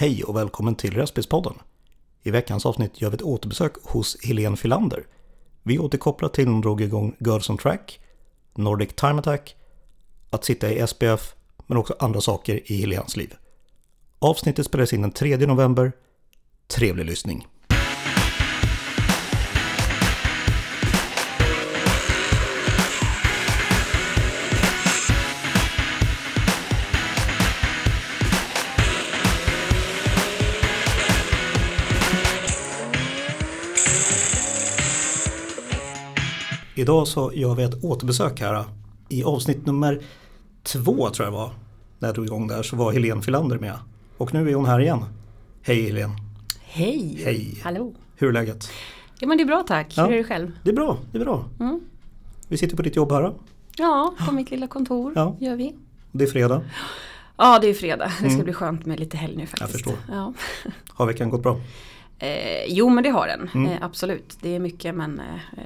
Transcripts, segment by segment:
Hej och välkommen till Respispodden. I veckans avsnitt gör vi ett återbesök hos Helene Filander. Vi återkopplar till när hon drog igång Girls on Track, Nordic Time Attack, att sitta i SPF, men också andra saker i Helenes liv. Avsnittet spelades in den 3 november. Trevlig lyssning! Idag så gör vi ett återbesök här. I avsnitt nummer två tror jag det var. När jag drog igång där så var Helene Filander med. Och nu är hon här igen. Hej Helene! Hej! Hej! Hallå! Hur är läget? Ja men det är bra tack. Ja. Hur är det själv? Det är bra, det är bra. Mm. Vi sitter på ditt jobb här. då. Ja, på mitt lilla kontor Ja. gör vi. Det är fredag. Ja det är fredag. Det ska Mm. bli skönt med lite helg nu faktiskt. förstår. Ja. Har veckan gått bra? Eh, jo men det har den. Mm. Eh, absolut. Det är mycket men eh,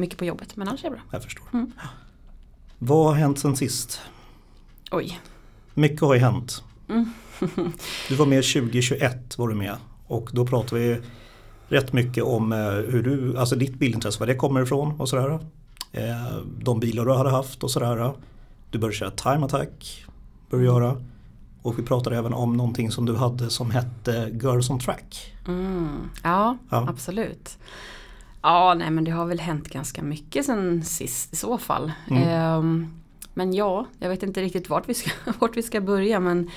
mycket på jobbet men annars är det bra. Jag förstår. Mm. Vad har hänt sen sist? Oj. Mycket har ju hänt. Mm. Du var med 2021 var du med. Och då pratade vi rätt mycket om eh, hur du, alltså ditt bilintresse, var det kommer ifrån och sådär. Eh, De bilar du hade haft och sådär. Du började köra time attack. Började göra. Och vi pratade även om någonting som du hade som hette Girls on Track. Mm. Ja, Ja. absolut. Ja, nej men det har väl hänt ganska mycket sen sist i så fall. Mm. Ehm, men ja, jag vet inte riktigt vart vi ska, vart vi ska börja men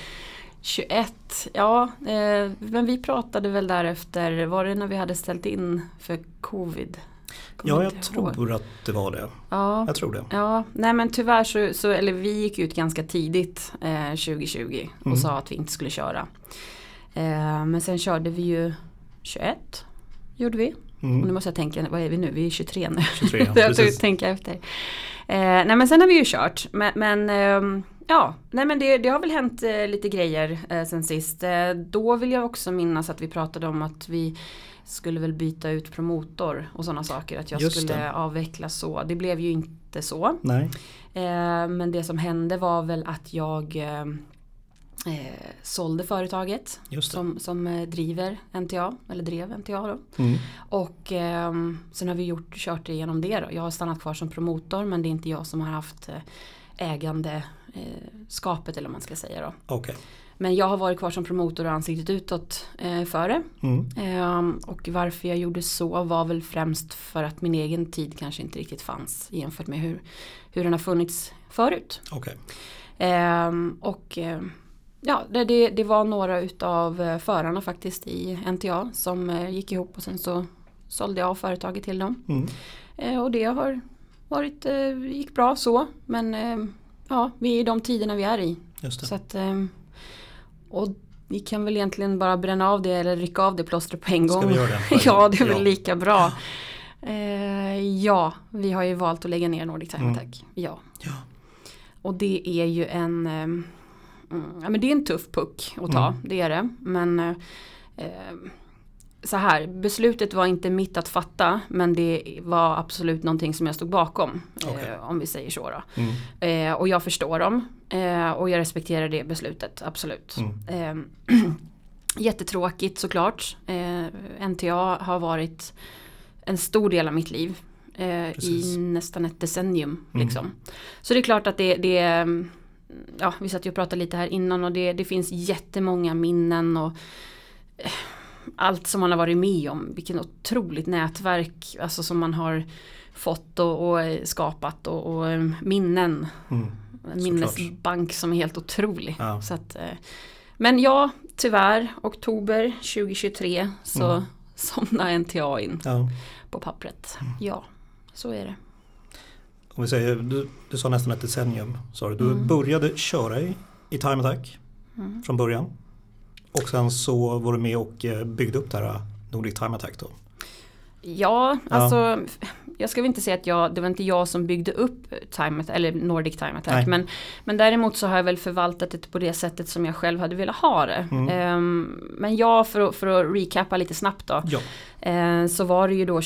21, ja, eh, men vi pratade väl därefter, var det när vi hade ställt in för covid? Kommer Ja, jag tror att det var det. Ja, Jag tror det. Ja, nej men tyvärr så, så eller vi gick ut ganska tidigt eh, 2020 och Mm. sa att vi inte skulle köra. Eh, men sen körde vi ju 21, gjorde vi. Och nu Mm. måste jag tänka, vad är vi nu? Vi är 23 nu. 23, jag får precis. tänka efter. Eh, nej men sen har vi ju kört. Men, men ehm, ja, nej men det, det har väl hänt eh, lite grejer eh, sen sist. Eh, då vill jag också minnas att vi pratade om att vi skulle väl byta ut promotor och sådana saker. Att jag Just skulle det. avveckla så. Det blev ju inte så. Nej, Eh, men det som hände var väl att jag eh, eh, sålde företaget som, som eh, driver NTA, eller drev NTA då. Mm. Och ehm, sen har vi gjort, kört igenom det då. Jag har stannat kvar som promotor men det är inte jag som har haft eh, ägande eh, skapet eller vad man ska säga då. Okej. Men jag har varit kvar som promotor och ansiktet utåt eh, före. Mm. Ehm, och varför jag gjorde så var väl främst för att min egen tid kanske inte riktigt fanns jämfört med hur, hur den har funnits förut. Okej. Ehm, och ehm, ja, det, det, det var några utav eh, förarna faktiskt i NTA som eh, gick ihop och sen så sålde jag företaget till dem. Mm. Eh, och det har varit, eh, gick bra så men eh, ja, vi är i de tiderna vi är i. Så att, och vi kan väl egentligen bara bränna av det eller rycka av det plåstret på en gång. Ska vi göra det? ja, det är väl Ja. lika bra. Ja, vi har ju valt att lägga ner Nordic Time Mm. Attack. Ja. Ja. Och det är ju en, mm, ja men det är en tuff puck att ta, Mm. det är det. Men eh, så här, beslutet var inte mitt att fatta men det var absolut någonting som jag stod bakom. Okej. Eh, om vi säger så då. Mm. Eh, och jag förstår dem. Eh, och jag respekterar det beslutet, absolut. Mm. Eh, jättetråkigt såklart. Eh, NTA har varit en stor del av mitt liv. Eh. I nästan ett decennium. Mm. Liksom. Så det är klart att det, det är, ja vi satt ju och pratade lite här innan och det, det finns jättemånga minnen och eh, allt som man har varit med om. Vilken otroligt nätverk alltså som man har fått och, och eh, skapat och, och eh, minnen. Mm. En minnesbank som är helt otrolig. Ja. Så att, men ja, tyvärr, oktober 2023 så Mm. somnade NTA in Ja. på pappret. Mm. Ja, så är det. Om vi säger, du, du sa nästan ett decennium. Sa du. du Mm. började köra i, i time attack Mm. från början. Och sen så var du med och eh, byggde upp det här Nordic Time Attack då. Ja, alltså jag ska väl inte säga att jag, det var inte jag som byggde upp time, eller Nordic Time Attack. Nej. Men, men däremot så har jag väl förvaltat det på det sättet som jag själv hade velat ha det. Mm. Ehm, men ja, för, att- för att recappa lite snabbt då. Ja. Eh, så var det ju då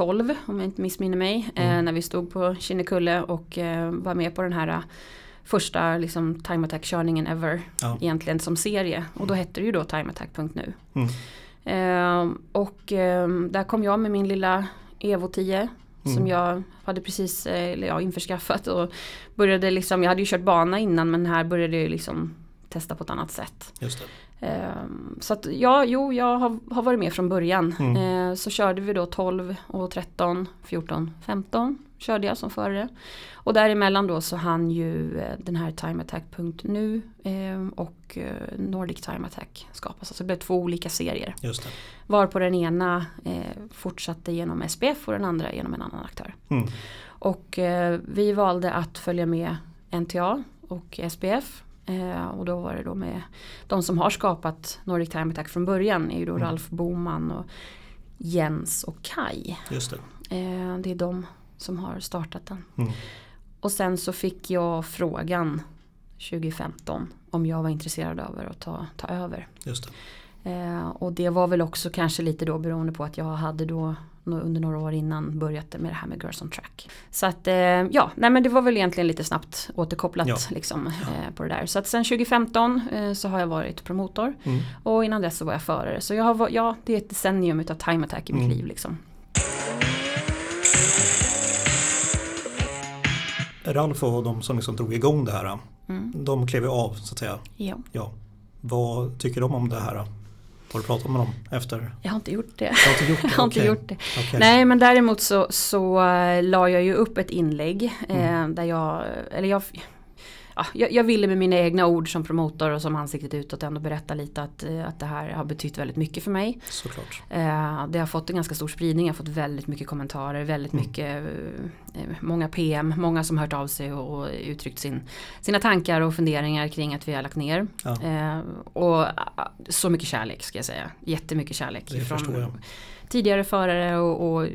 2012 om jag inte missminner mig. Eh, Mm. när vi stod på Kinnekulle och eh, var med på den här första liksom, time attack-körningen ever Ja. egentligen som serie. Och då hette det ju då timeattack.nu. Mm. Eh, och eh, där kom jag med min lilla Evo 10 som Mm. jag hade precis eh, ja, införskaffat och började liksom, jag hade ju kört bana innan men här började jag liksom testa på ett annat sätt. Ehm, Så att ja, jo, jag har, har varit med från början. Mm. Eh, Så körde vi då 12 och 13, 14, 15 körde jag som förare. Och däremellan då så hann ju eh, den här timeattack.nu eh, och Nordic Time Attack skapas. Alltså det blev två olika serier. Just det. Var på den ena eh, fortsatte genom SPF och den andra genom en annan aktör. Mm. Och eh, vi valde att följa med NTA och SPF. Eh, och då var det då med de som har skapat Nordic Time Attack från början är ju då Mm. Ralf Boman och Jens och Kai. Just det. Eh, det är de som har startat den. Mm. Och sen så fick jag frågan 2015 om jag var intresserad av att ta, ta över. Just det. Eh, och det var väl också kanske lite då beroende på att jag hade då under några år innan börjat med det här med Girls on Track. Så att eh, ja, nej men det var väl egentligen lite snabbt återkopplat Ja. liksom, eh, på det där. Så att sen 2015 eh, så har jag varit promotor Mm. och innan dess så var jag förare. Så jag har, ja, det är ett decennium utav time attack i mitt Mm. liv liksom. Ralf och de som liksom drog igång det här, Mm. de klev ju av så att säga. Ja, Ja. Vad tycker de om det här? Har du pratat med dem efter? jag har inte gjort det. Jag har inte gjort det? Jag inte gjort det. Okej. Nej men däremot så, så eh, la jag ju upp ett inlägg eh, Mm. där jag, eller jag, ja, jag, jag ville med mina egna ord som promotor och som ansiktet utåt ändå berätta lite att, eh, att det här har betytt väldigt mycket för mig. Såklart. Eh, det har fått en ganska stor spridning, jag har fått väldigt mycket kommentarer, väldigt Mm. mycket, eh, många PM, många som hört av sig och, och uttryckt sin, sina tankar och funderingar kring att vi har lagt ner. Ja. Eh, och ah, så mycket kärlek ska jag säga, jättemycket kärlek. Det förstår jag. Tidigare förare och, och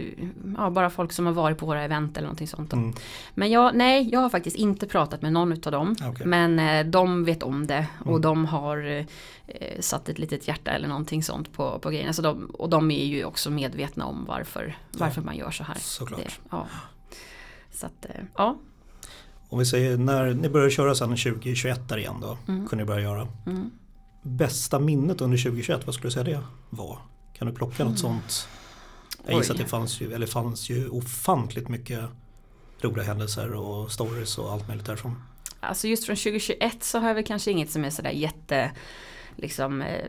ja, bara folk som har varit på våra event eller någonting sånt. Mm. Men jag, nej, jag har faktiskt inte pratat med någon utav dem. Okej. Men eh, de vet om det och Mm. de har eh, satt ett litet hjärta eller någonting sånt på, på grejerna. Så de, och de är ju också medvetna om varför, varför man gör så här. Såklart. Det, ja. Så att, eh, ja. Om vi säger när ni börjar köra sen 2021 där igen då, Mm. kunde ni börja göra. Mm. Bästa minnet under 2021, vad skulle du säga det var? Kan du plocka något sånt? Jag gissar Mm. Att det fanns ju, eller fanns ju ofantligt mycket roliga händelser och stories och allt möjligt därifrån. Alltså just från 2021 så har jag väl kanske inget som är sådär jätte, liksom eh,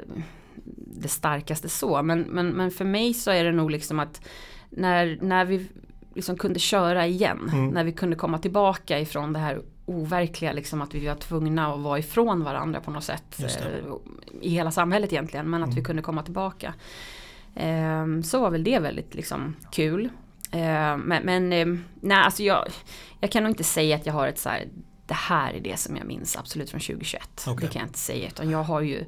det starkaste så. Men, men, men för mig så är det nog liksom att när, när vi liksom kunde köra igen, Mm. när vi kunde komma tillbaka ifrån det här overkliga, liksom att vi var tvungna att vara ifrån varandra på något sätt. Eh, I hela samhället egentligen, men att Mm. vi kunde komma tillbaka. Ehm, så var väl det väldigt liksom kul. Ehm, men men ehm, nej, alltså jag, jag kan nog inte säga att jag har ett så här, det här är det som jag minns absolut från 2021. Okej. Det kan jag inte säga, utan jag har ju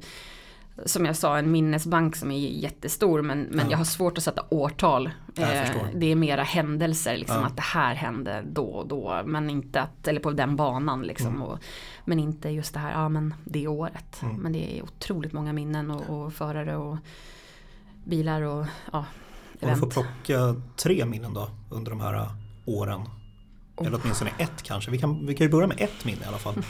som jag sa en minnesbank som är jättestor men, men Ja. jag har svårt att sätta årtal. Eh, det är mera händelser, liksom, Ja. att det här hände då och då. Men inte att, eller på den banan liksom. Mm. Och, men inte just det här, ja men det året. Mm. Men det är otroligt många minnen och, och förare och bilar och ja, Om du får event. plocka tre minnen då under de här äh, åren. Oh. Eller åtminstone ett kanske. Vi kan, vi kan ju börja med ett minne i alla fall.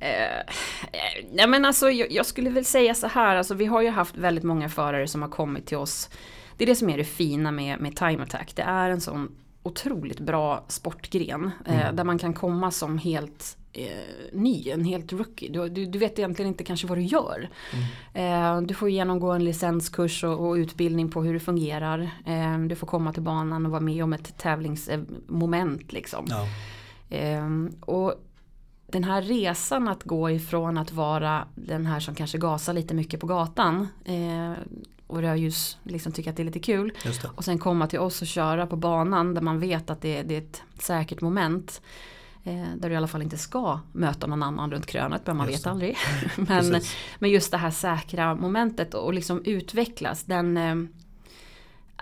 Eh, eh, nej men alltså jag, jag skulle väl säga så här, alltså vi har ju haft väldigt många förare som har kommit till oss. Det är det som är det fina med, med Time Attack. Det är en sån otroligt bra sportgren. Eh, Mm. där man kan komma som helt eh, ny, en helt rookie. Du, du, du vet egentligen inte kanske vad du gör. Mm. Eh, du får genomgå en licenskurs och, och utbildning på hur det fungerar. Eh, du får komma till banan och vara med om ett tävlingsmoment liksom. Ja, och den här resan att gå ifrån att vara den här som kanske gasar lite mycket på gatan eh, och rödljus liksom tycker att det är lite kul och sen komma till oss och köra på banan där man vet att det, det är ett säkert moment eh, där du i alla fall inte ska möta någon annan runt krönet men man Just vet det. aldrig. men, men just det här säkra momentet och liksom utvecklas den, eh,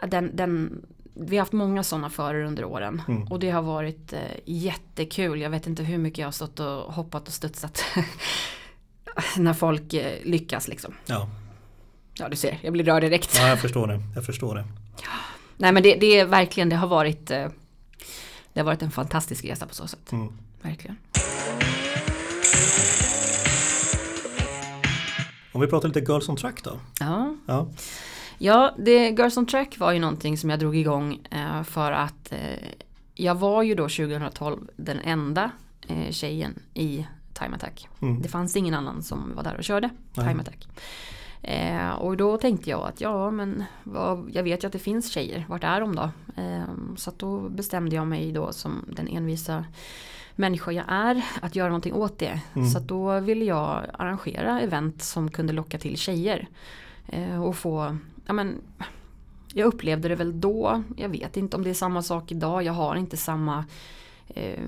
den, den vi har haft många sådana förare under åren Mm. och det har varit eh, jättekul. Jag vet inte hur mycket jag har stått och hoppat och studsat när folk eh, lyckas liksom. Ja. Ja du ser, jag blir rörd direkt. ja, jag förstår det. Jag förstår det. Nej men det, det är verkligen, det har varit eh, Det har varit en fantastisk resa på så sätt. Mm. Verkligen. Om vi pratar lite Girls on Track då? Ja, Ja. Ja det, Girls on Track var ju någonting som jag drog igång eh, för att eh, jag var ju då 2012 den enda eh, tjejen i Time Attack. Mm. Det fanns ingen annan som var där och körde Nej. Time Attack. Eh, och då tänkte jag att ja men vad, jag vet ju att det finns tjejer, vart är de då? Eh, så då bestämde jag mig då som den envisa människa jag är att göra någonting åt det. Mm. Så då ville jag arrangera event som kunde locka till tjejer. Eh, och få, ja men jag upplevde det väl då, jag vet inte om det är samma sak idag, jag har inte samma eh,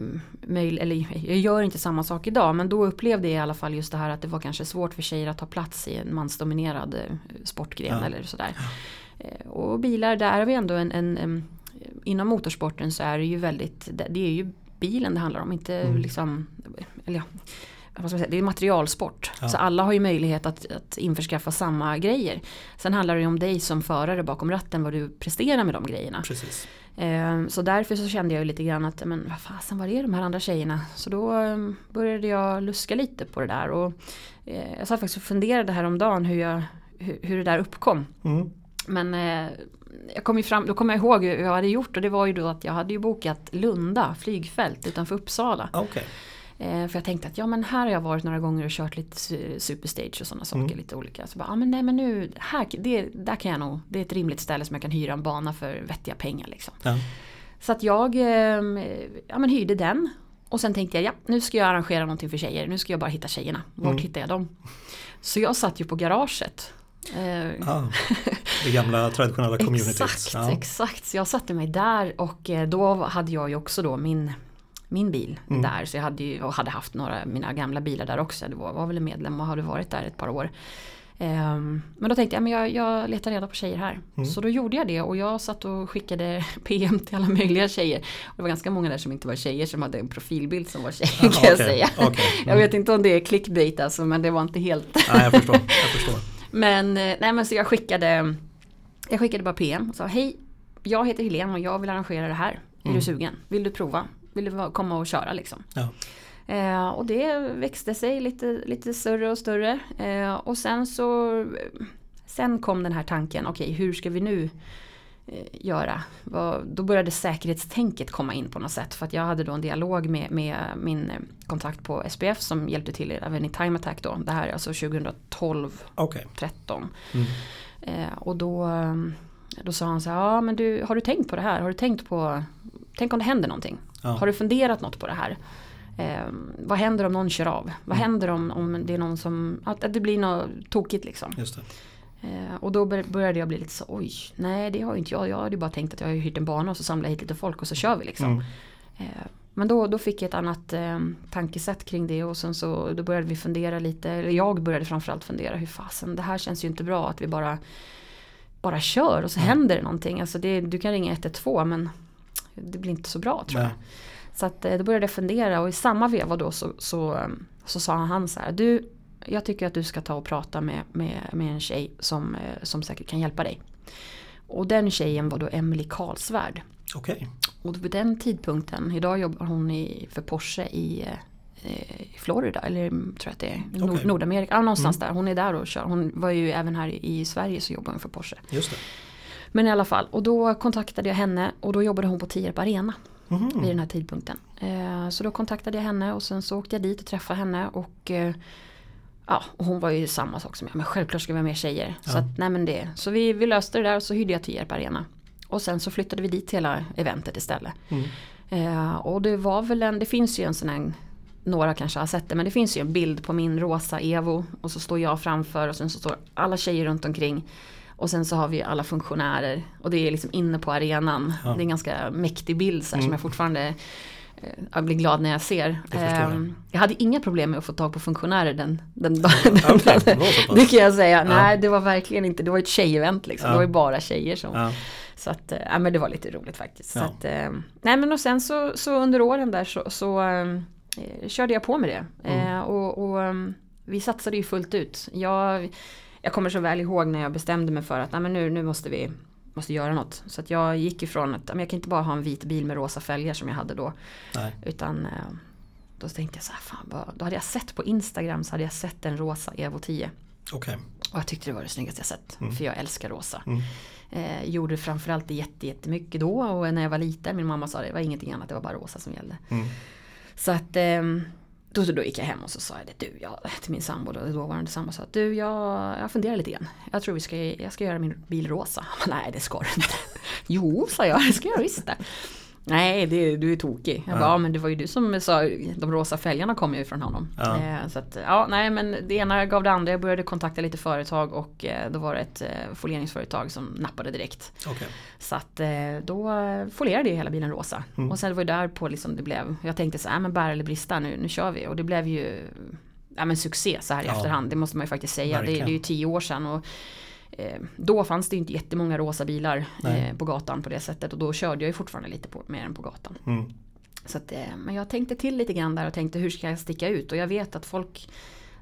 möjl- eller jag gör inte samma sak idag men då upplevde jag i alla fall just det här att det var kanske svårt för tjejer att ta plats i en mansdominerad eh, sportgren Ja. eller sådär. Eh, och bilar, där är vi ändå en, en, en inom motorsporten så är det ju väldigt, det det är ju bilen det handlar om, inte Mm. liksom, eller ja, vad ska jag säga, det är materialsport. Ja. Så alla har ju möjlighet att, att införskaffa samma grejer. Sen handlar det ju om dig som förare bakom ratten, vad du presterar med de grejerna. Precis. Eh, så därför så kände jag ju lite grann att, men vad fasen var är de här andra tjejerna? Så då eh, började jag luska lite på det där och eh, jag satt faktiskt och funderade häromdagen hur, jag, hur, det där uppkom. Mm. Men eh, jag kom fram, då kom jag ihåg hur jag hade gjort och det var ju då att jag hade ju bokat Lunda flygfält utanför Uppsala. Ah, Okej. Eh, för jag tänkte att ja men här har jag varit några gånger och kört lite su- superstage och sådana saker, Mm. lite olika. Så bara, ja men nej men nu, här, det, där kan jag nog, det är ett rimligt ställe som jag kan hyra en bana för vettiga pengar liksom. Ja. Så att jag eh, ja, men hyrde den. Och sen tänkte jag, ja nu ska jag arrangera någonting för tjejer, nu ska jag bara hitta tjejerna. Vart Mm. hittar jag dem? Så jag satt ju på garaget. Eh, Ah, det gamla traditionella communityt. Exakt, Ja. exakt. Så jag satte mig där och eh, då hade jag ju också då min, min bil Mm. där. Så jag hade ju och hade haft några mina gamla bilar där också. Det var, var väl medlem och hade varit där ett par år. Ehm, men då tänkte jag, men jag, jag letar reda på tjejer här. Mm. Så då gjorde jag det och jag satt och skickade PM till alla möjliga tjejer. Och det var ganska många där som inte var tjejer som hade en profilbild som var tjejer Jaha, kan jag okej, säga. Jag Mm. vet inte om det är clickbait alltså men det var inte helt Nej, jag förstår. Jag förstår. men, eh, nej, men så jag skickade Jag skickade bara PM och sa hej Jag heter Helene och jag vill arrangera det här. Är Mm. du sugen? Vill du prova? Vill du va- komma och köra liksom? Ja. Eh, och det växte sig lite, lite större och större. Eh, och sen så Sen kom den här tanken, okej hur ska vi nu eh, göra? Då började säkerhetstänket komma in på något sätt. För att jag hade då en dialog med, med min eh, kontakt på SPF som hjälpte till även i Time Attack då. Det här är alltså 2012 Okej. 13. Mm. Eh, och då, då sa han så här, ja men du, har du tänkt på det här? Har du tänkt på, tänk om det händer någonting? Ja. Har du funderat något på det här? Eh, vad händer om någon kör av? Vad Mm. händer om, om det är någon som, att, att det blir något tokigt liksom? Eh, och då bör- började jag bli lite så, oj, nej det har ju inte jag. Jag hade ju bara tänkt att jag har hyrt en bana och så samlar jag hit lite folk och så kör vi liksom. Mm. Eh, Men då, då fick jag ett annat eh, tankesätt kring det och sen så då började vi fundera lite, eller jag började framförallt fundera hur fasen det här känns ju inte bra att vi bara bara kör och så händer det någonting. Alltså det, du kan ringa 112 men det blir inte så bra tror jag. Nej. Så att, eh, då började jag fundera och i samma veva då så, så, eh, så sa han så här, du jag tycker att du ska ta och prata med, med, med en tjej som, eh, som säkert kan hjälpa dig. Och den tjejen var då Emily Karlsvärd. Okej. Och vid den tidpunkten, idag jobbar hon i, för Porsche i, i Florida, eller mm, tror jag att det är, Okej. Nordamerika, ja, någonstans Mm. där. Hon är där och kör. Hon var ju även här i Sverige så jobbar hon för Porsche. Just det. Men i alla fall, och då kontaktade jag henne och då jobbade hon på Tierp Arena Mhm. vid den här tidpunkten. Eh, så då kontaktade jag henne och sen så åkte jag dit och träffade henne och eh, Ja, och hon var ju samma sak som jag, men självklart ska vi ha mer tjejer. Så, Ja. att, nej men det. så vi, vi löste det där och så hyrde jag Tierp Arena. Och sen så flyttade vi dit hela eventet istället. Mm. Eh, och det var väl en, det finns ju en sån här, några kanske har sett det, men det finns ju en bild på min rosa Evo. Och så står jag framför och sen så står alla tjejer runt omkring. Och sen så har vi alla funktionärer. Och det är liksom inne på arenan. Ja. Det är en ganska mäktig bild så här, Mm. som jag fortfarande eh, jag blir glad när jag ser. Jag. Ehm, jag hade inga problem med att få tag på funktionärer den, den dagen. Ja, okej, det det kan jag säga. Ja. Nej, det var verkligen inte. Det var ett tjejevent liksom. Ja. Det var ju bara tjejer som så att, eh, ja men det var lite roligt faktiskt. Så att, eh, nej men och sen så, så under åren där så, så eh, körde jag på med det. Mm. Eh, och och vi satsade ju fullt ut. Jag, jag kommer så väl ihåg när jag bestämde mig för att nej, men nu, nu måste vi måste göra något. Så att jag gick ifrån att men jag kan inte bara ha en vit bil med rosa fälgar som jag hade då. Nej. Utan eh, då tänkte jag så här, fan vad, då hade jag sett på Instagram så hade jag sett en rosa Evo 10. Okej. Och jag tyckte det var det snyggaste jag sett. Mm. För jag älskar rosa. Mm. Eh, gjorde framförallt det jätte, jättemycket då och när jag var liten. Min mamma sa det var ingenting annat, det var bara rosa som gällde. Mm. Så att ehm, då, då gick jag hem och så sa jag det, du, jag, till min sambo, då, dåvarande sambo, sa att du, jag, jag funderar lite grann. Jag tror vi ska, jag ska göra min bil rosa. Nej, det ska du inte. jo, sa jag, det ska jag visst det. Nej, det, du är tokig. Jag Ja. bara, ja, men det var ju du som sa, de rosa fälgarna kom ju från honom. Ja. Eh, så att, ja, nej men det ena gav det andra. Jag började kontakta lite företag och eh, då var det ett eh, folieringsföretag som nappade direkt. Okej. Så att eh, då eh, folierade jag hela bilen rosa. Mm. Och sen var det där på liksom det blev, jag tänkte så här, men bära eller brista nu, nu kör vi. Och det blev ju ja, men succé så här i Ja. efterhand, det måste man ju faktiskt säga. Det, det är ju tio år sedan. Och, eh, då fanns det inte jättemånga rosa bilar eh, på gatan på det sättet. Och då körde jag ju fortfarande lite på, mer än på gatan. Mm. Så att, eh, men jag tänkte till lite grann där och tänkte hur ska jag sticka ut? Och jag vet att folk,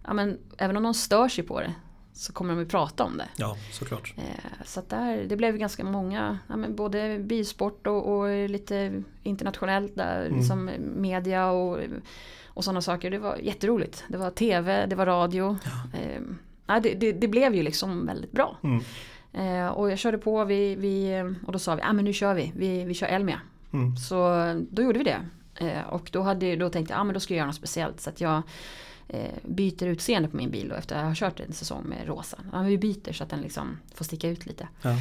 ja, men, även om de stör sig på det, så kommer de ju prata om det. Ja, såklart. Eh, Så att där, det blev ganska många, ja, men både bilsport och, och lite internationellt där, Mm. liksom media och, och sådana saker. Det var jätteroligt. Det var tv, det var radio. Eh, ja, det, det, det blev ju liksom väldigt bra. Mm. Eh, och jag körde på vi, vi, och då sa vi, ah, men nu kör vi, vi, vi kör Elmia. Mm. Så då gjorde vi det. Eh, och då, hade, då tänkte jag, ah, men då ska jag göra något speciellt. Så att jag eh, byter utseende på min bil då, efter att jag har kört en säsong med rosa. Ja, vi byter så att den liksom får sticka ut lite. Ja.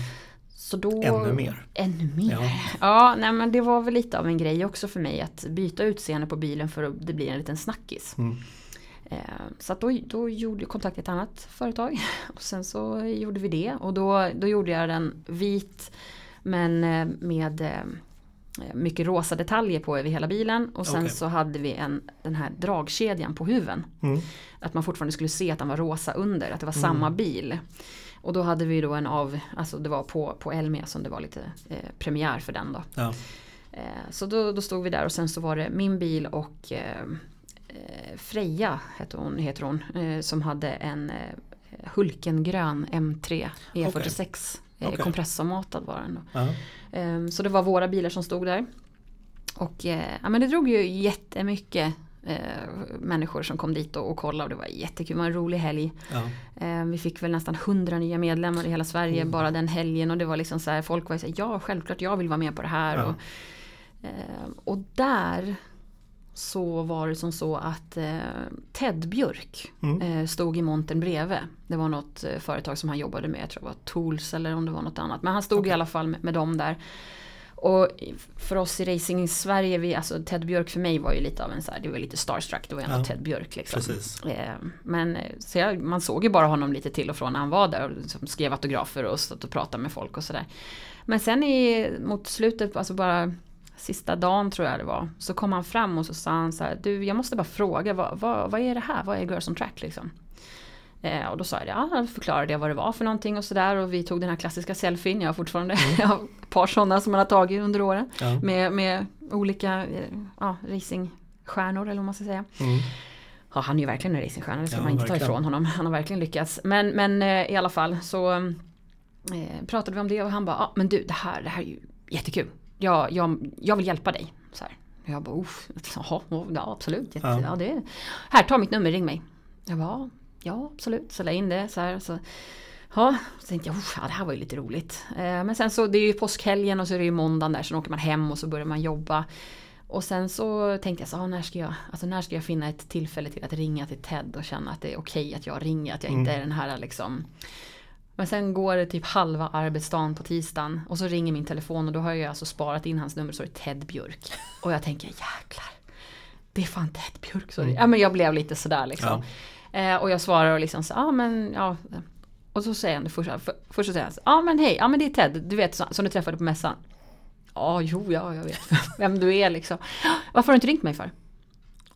Så då, Ännu mer. Ännu mer. Ja. Ja. nej men det var väl lite av en grej också för mig att byta utseende på bilen för att det blir en liten snackis. Mm. Eh, så då, då gjorde jag kontakt med ett annat företag. Och sen så gjorde vi det. Och då, då gjorde jag den vit men eh, med eh, mycket rosa detaljer på över hela bilen. Och sen Okej. så hade vi en, den här dragkedjan på huven. Mm. Att man fortfarande skulle se att den var rosa under, att det var samma bil. Och då hade vi då en av, alltså det var på, på Elmia som det var lite eh, premiär för den då. Ja. Eh, så då, då stod vi där och sen så var det min bil och eh, Freja heter hon, heter hon eh, som hade en eh, Hulkengrön M3 E46. Eh, Okej. Kompressormatad var den då. Ehm, Så det var våra bilar som stod där. Och eh, ja, men det drog ju jättemycket eh, människor som kom dit och, och kollade och det var jättekul, det var en rolig helg. Ja. Eh, vi fick väl nästan 100 nya medlemmar i hela Sverige Mm. bara den helgen och det var liksom så här, folk var ju så här, ja självklart jag vill vara med på det här. Ja. Och, eh, och där så var det som så att eh, Ted Björk Mm. eh, stod i montern bredvid. Det var något eh, företag som han jobbade med, jag tror det var Tools eller om det var något annat. Men han stod Okej. i alla fall med, med dem där. Och för oss i Racing i Sverige, vi, alltså Ted Björk för mig var ju lite av en så här, det var lite starstruck, det var ändå Ja. Ted Björk liksom. Precis. Eh, Men eh, så jag, man såg ju bara honom lite till och från när han var där och liksom skrev autografer och satt och pratade med folk och sådär. Men sen i, mot slutet, alltså bara sista dagen tror jag det var, så kom han fram och så sa han så här, du jag måste bara fråga, vad, vad, vad är det här? Vad är Girls on Track liksom? Eh, och då sa jag det, ja, förklarade jag vad det var för någonting och sådär och vi tog den här klassiska selfien, jag har fortfarande har ett par sådana som man har tagit under åren. Ja. Med, med olika eh, ja, racingstjärnor eller vad man ska säga. Mm. Ja, han är ju verkligen en racingstjärna, det ska Ja, man inte ta verkligen. ifrån honom. Han har verkligen lyckats. Men, men eh, i alla fall så eh, pratade vi om det och han bara, ah, men du det här, det här är ju jättekul. Jag, jag, jag vill hjälpa dig. Så här. Jag bara, "Uff, ja absolut. Jätte, Ja. ja. det, här, ta mitt nummer, ring mig. Jag bara, ja absolut. Så la in det så här. Så, Ja, så tänkte jag, "Uff, ja, det här var ju lite roligt. Eh, men sen så, det är ju påskhelgen och så är det ju måndagen där, sen åker man hem och så börjar man jobba. Och sen så tänkte jag så, ah, när, ska jag, alltså när ska jag finna ett tillfälle till att ringa till Ted och känna att det är okej att jag ringer, att jag inte är den här liksom men sen går det typ halva arbetsdagen på tisdagen och så ringer min telefon och då har jag alltså sparat in hans nummer så är det Ted Björk. Och jag tänker jäklar, det är fan Ted Björk. Så ja men jag blev lite sådär liksom. Eh, och jag svarar och liksom så, ja ah, men ja. Och så säger han det första, för, först så säger han, ja ah, men hej, ja men det är Ted, du vet som du träffade på mässan. Ja, jo, ja, jag vet vem du är liksom. Varför har du inte ringt mig för?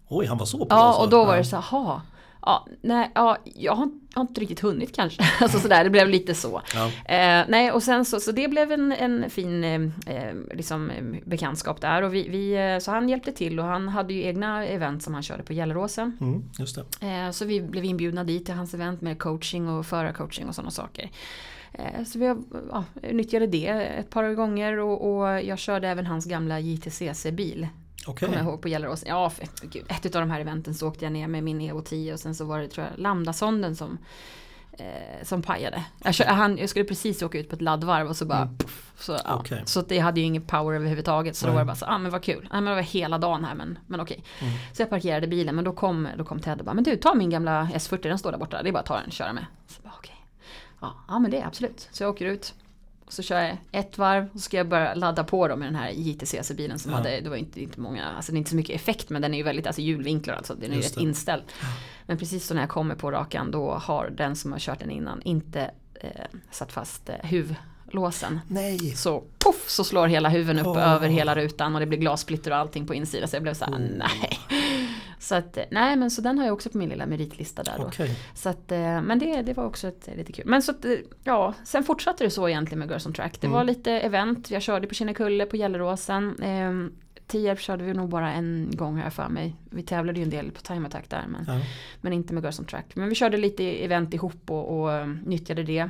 Oj, han var så på Ja, alltså. och då var Ja. det så här, ja, nej, ja, jag har, jag har inte riktigt hunnit kanske. Alltså sådär, det blev lite så. Ja. Eh, nej, och sen så, så det blev en, en fin eh, eh, liksom, bekantskap där. Och vi, vi, eh, så han hjälpte till och han hade ju egna event som han körde på Gelleråsen. Mm, just. Eh, så vi blev inbjudna dit till hans event med coaching och förarcoaching och sådana saker. Eh, så vi ja, nyttjade det ett par gånger och, och jag körde även hans gamla JTCC-bil. Okej. Kommer jag ihåg på Gelleråsen. Ja, för, gud, ett av de här eventen så åkte jag ner med min Evo 10 och sen så var det tror jag Lambdasonden som eh, som pajade. Jag, kör, han, jag skulle precis åka ut på ett laddvarv och så bara Mm. puff, så, ja. Okej. så det hade ju ingen power överhuvudtaget så då Nej. var det bara så, ah men vad kul, ah, men det var hela dagen här men, men okej. Mm. Så jag parkerade bilen men då kom, då kom Ted och bara, men du ta min gamla S40 den står där borta, det är bara att ta den och köra med. Så bara, okej. Ja, ja men det är absolut. Så jag åker ut. Så kör jag ett varv och så ska jag börja ladda på dem med den här JTCC-bilen som Ja. hade, det var inte, inte många, alltså det är inte så mycket effekt men den är ju väldigt, alltså hjulvinklar alltså, den är ju rätt det. inställd. Men precis så när jag kommer på rakan då har den som har kört den innan inte eh, satt fast eh, huvudlåsen. Nej. Så poff så slår hela huven upp Åh. över hela rutan och det blir glassplitter och allting på insidan så jag blev så här, Oh. nej. Så att, eh, nej men så den har jag också på min lilla meritlista där då. Så att, eh, men det, det var också ett, lite kul. Men så att, eh, ja, sen fortsatte det så egentligen med Girls on Track. Det Mm. var lite event, jag körde på Kinnekulle, på Gelleråsen. Eh, Tierp körde vi nog bara en gång jag för mig. Vi tävlade ju en del på Time Attack där men, Ja. men inte med Girls on Track. Men vi körde lite event ihop och, och eh, nyttjade det.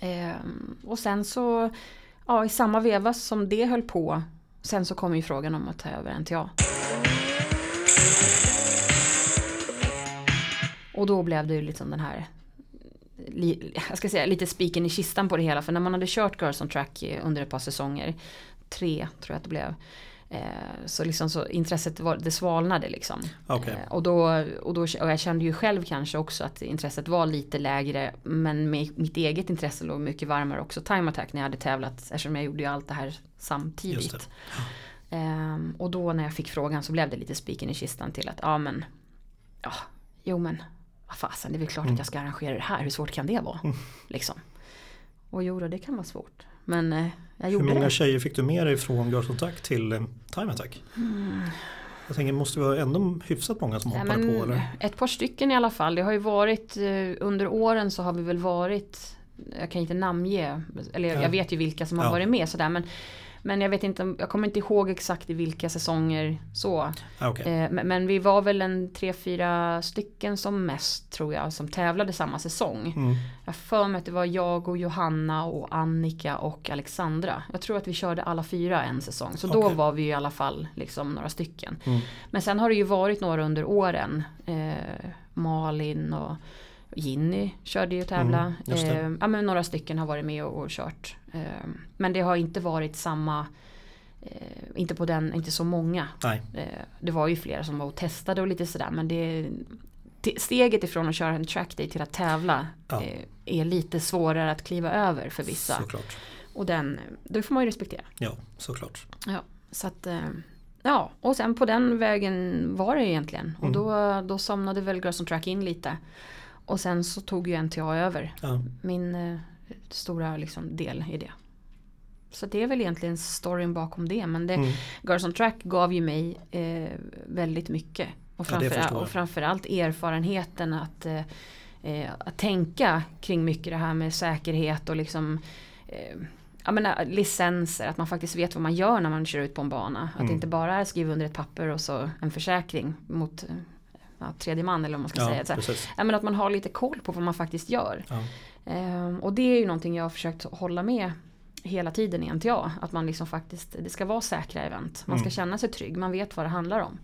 Eh, och sen så, ja i samma veva som det höll på, sen så kom ju frågan om att ta över NTA. Och då blev det ju liksom den här jag ska säga lite spiken i kistan på det hela för när man hade kört Girls on Track under ett par säsonger tre tror jag att det blev eh, så liksom så intresset var, det svalnade liksom Okej. Eh, och, då, och, då, och jag kände ju själv kanske också att intresset var lite lägre men med, mitt eget intresse låg mycket varmare också Time Attack när jag hade tävlat eftersom jag gjorde ju allt det här samtidigt det. Ehm, och då när jag fick frågan så blev det lite spiken i kistan till att ja men ja, jo men vad fasen det är väl klart att jag ska arrangera det här, hur svårt kan det vara? Liksom. Och jo det kan vara svårt. Men eh, jag Hur gjorde många det. tjejer fick du med dig från Girls Attack till eh, Time Attack? Jag tänker, det måste vara ändå hyfsat många som Ja, hoppade på eller? Ett par stycken i alla fall. Det har ju varit eh, under åren så har vi väl varit Jag kan inte namnge Eller Ja. jag vet ju vilka som har Ja. varit med sådär men Men jag vet inte Jag kommer inte ihåg exakt i vilka säsonger så Ah, okej. Eh, Men, vi var väl en tre, fyra stycken som mest tror jag som tävlade samma säsong. Mm. Jag för mig att det var jag och Johanna och Annika och Alexandra. Jag tror att vi körde alla fyra en säsong. Så då Okej. var vi i alla fall liksom några stycken. Mm. Men sen har det ju varit några under åren. Eh, Malin och Ginny körde ju tävla. Mm, eh, ja, men några stycken har varit med och, och kört. Eh, men det har inte varit samma eh, inte på den, inte så många. Nej, Eh, det var ju flera som var och testade och lite sådär men det te- Steget ifrån att köra en trackday till att tävla Ja. eh, är lite svårare att kliva över för vissa. såklart. Och den, det får man ju respektera. Ja, såklart. Ja, så att, eh, ja, och sen på den vägen var det egentligen. Och Mm. då, då somnade väl Girls on Track in lite. Och sen så tog ju NTA över Ja. min eh, stora liksom, del i det. Så det är väl egentligen storyn bakom det. Men det, Mm. Girls on Track gav ju mig eh, väldigt mycket. Och, Ja, framför, jag. och framförallt erfarenheten att, eh, eh, att tänka kring mycket det här med säkerhet och liksom eh, jag menar, licenser, att man faktiskt vet vad man gör när man kör ut på en bana. Att Mm. det inte bara är skriva under ett papper och så en försäkring mot eh, ja, tredje man eller vad man ska säga. Ja, Så här, precis. ja, men att man har lite koll på vad man faktiskt gör. Ehm, och det är ju någonting jag har försökt hålla med hela tiden i NTA. Att man liksom faktiskt, det ska vara säkra event. Man ska Mm. känna sig trygg, man vet vad det handlar om.